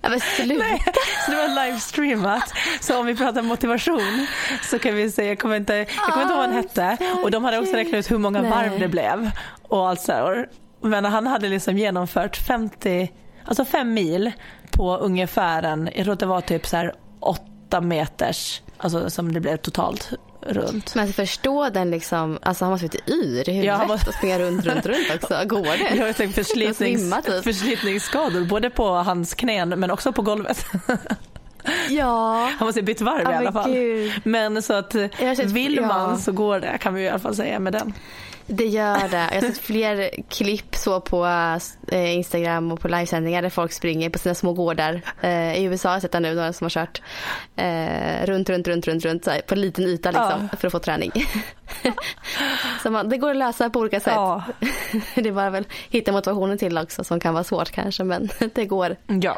Speaker 1: Ja, men sluta.
Speaker 2: Nej, så det var livestreamat. Så om vi pratar motivation så kan vi säga, jag kommer inte, jag kommer inte ihåg vad han hette och de hade också räknat ut hur många
Speaker 1: Nej.
Speaker 2: varv det blev och allt så här. Men han hade liksom genomfört 50, alltså fem mil på ungefär en, jag tror att det var typ så här åtta meters, alltså som det blev totalt runt.
Speaker 1: Men förstå den liksom, alltså han måste varit yr i huvudet
Speaker 2: Ja, var-
Speaker 1: och springa runt, runt, runt också. Går det?
Speaker 2: Jag har tänkt förslitnings,
Speaker 1: svimma, typ.
Speaker 2: förslitningsskador både på hans knän men också på golvet.
Speaker 1: Ja.
Speaker 2: Han måste ha bytt varv
Speaker 1: Ja,
Speaker 2: i alla fall.
Speaker 1: gud.
Speaker 2: Men så att vill man
Speaker 1: ja.
Speaker 2: så går det kan vi i alla fall säga med den.
Speaker 1: Det gör det. Jag har sett fler klipp så på eh, Instagram och på livesändningar där folk springer på sina små gårdar. Eh, I USA har jag sett det nu, några som har kört eh, runt, runt, runt, runt, runt här, på en liten yta liksom, för att få träning. (laughs) så man, det går att lösa på olika sätt.
Speaker 2: Ja. (laughs)
Speaker 1: det är bara väl hitta motivationen till också som kan vara svårt kanske men (laughs) det går.
Speaker 2: Ja,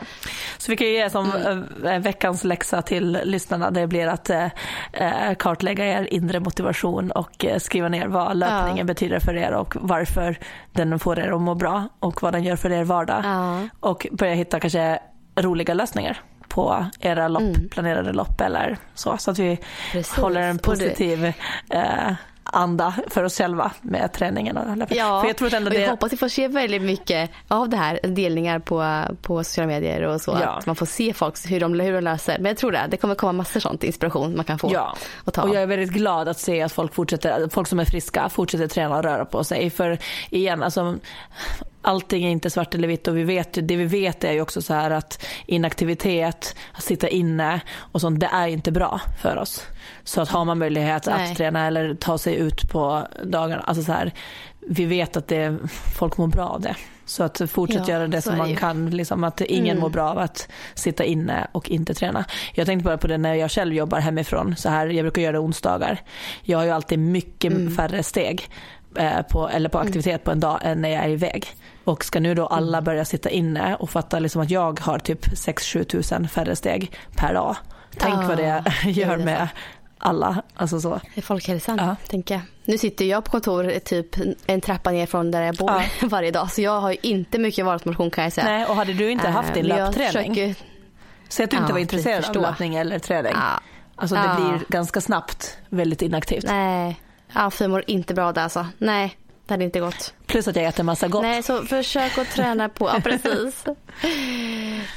Speaker 2: så vi kan ju ge som eh, veckans läxa till lyssnarna. Det blir att eh, eh, kartlägga er inre motivation och eh, skriva ner vad löpningen
Speaker 1: Ja.
Speaker 2: betyder för er och varför den får er att må bra och vad den gör för er vardag.
Speaker 1: Ja.
Speaker 2: Och börja hitta kanske roliga lösningar på era lopp, planerade lopp eller så. Så att vi
Speaker 1: Mm. Precis.
Speaker 2: håller en
Speaker 1: det-
Speaker 2: positiv eh, anda för oss själva med träningen och.
Speaker 1: Ja,
Speaker 2: För jag tror att ändå
Speaker 1: och jag
Speaker 2: det,
Speaker 1: hoppas vi får se väldigt mycket av det här, delningar på, på sociala medier och så.
Speaker 2: Ja.
Speaker 1: Att man får se folk hur de, hur de löser. Men jag tror det, det kommer komma massor sånt inspiration man kan få
Speaker 2: Ja,
Speaker 1: och ta
Speaker 2: och jag är väldigt glad att se att folk, fortsätter, folk som är friska fortsätter träna och röra på sig. För igen, alltså, allting är inte svart eller vitt och vi vet, det vi vet är ju också så här att inaktivitet, att sitta inne och sånt, det är inte bra för oss. Så att har man möjlighet
Speaker 1: Nej.
Speaker 2: att träna eller ta sig ut på dagarna, alltså så här, vi vet att det, folk mår bra av det. Så att fortsätt
Speaker 1: Ja,
Speaker 2: göra det som man
Speaker 1: ju.
Speaker 2: kan, liksom att ingen
Speaker 1: Mm.
Speaker 2: mår bra av att sitta inne och inte träna. Jag tänkte bara på det när jag själv jobbar hemifrån, så här, jag brukar göra det onsdagar. Jag har ju alltid mycket
Speaker 1: Mm.
Speaker 2: färre steg på, eller på aktivitet på en dag än när jag är iväg. Och ska nu då
Speaker 1: Mm.
Speaker 2: alla börja sitta inne och fatta liksom att jag har typ 6-7 tusen färre steg per dag. Tänk
Speaker 1: Ah,
Speaker 2: vad det (laughs) gör
Speaker 1: gud,
Speaker 2: med
Speaker 1: alltså.
Speaker 2: alla. Alltså så.
Speaker 1: Folkhälsan,
Speaker 2: Ja.
Speaker 1: tänker jag. Nu sitter jag på kontor typ en trappa ner från där jag bor
Speaker 2: Ja. (laughs)
Speaker 1: varje dag. Så jag har ju inte mycket vardagsmotion kan jag säga.
Speaker 2: Nej, och hade du inte haft din
Speaker 1: Eh, jag
Speaker 2: löpträning,
Speaker 1: försöker-
Speaker 2: säg att du inte
Speaker 1: Ja,
Speaker 2: var intresserad av löpning eller träning. Alltså det blir ganska snabbt väldigt inaktivt.
Speaker 1: Nej, Alfie mår inte bra där alltså. Nej, det hade inte gått.
Speaker 2: Plus att jag äter massa gott.
Speaker 1: Nej, så försök att träna på. Ja, precis. (laughs)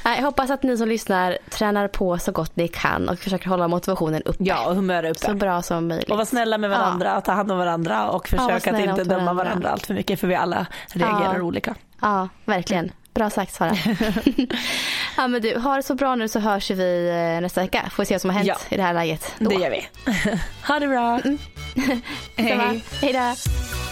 Speaker 1: Jag hoppas att ni som lyssnar tränar på så gott ni kan och försöker hålla motivationen uppe.
Speaker 2: Ja, och humör uppe.
Speaker 1: Så bra som möjligt.
Speaker 2: Och vara snälla med varandra, ta hand om varandra och
Speaker 1: Ja, var
Speaker 2: försöka att inte döma
Speaker 1: varandra.
Speaker 2: varandra allt för mycket för vi alla reagerar
Speaker 1: Ja.
Speaker 2: olika.
Speaker 1: Ja, verkligen. Bra sagt Sara. (laughs) (laughs) ja, men du, ha det så bra nu så hörs vi eh, nästa vecka. Får vi se vad som har hänt
Speaker 2: Ja.
Speaker 1: i det här läget. Då.
Speaker 2: Det gör vi. ha det bra. (laughs)
Speaker 1: Hej. Hej då.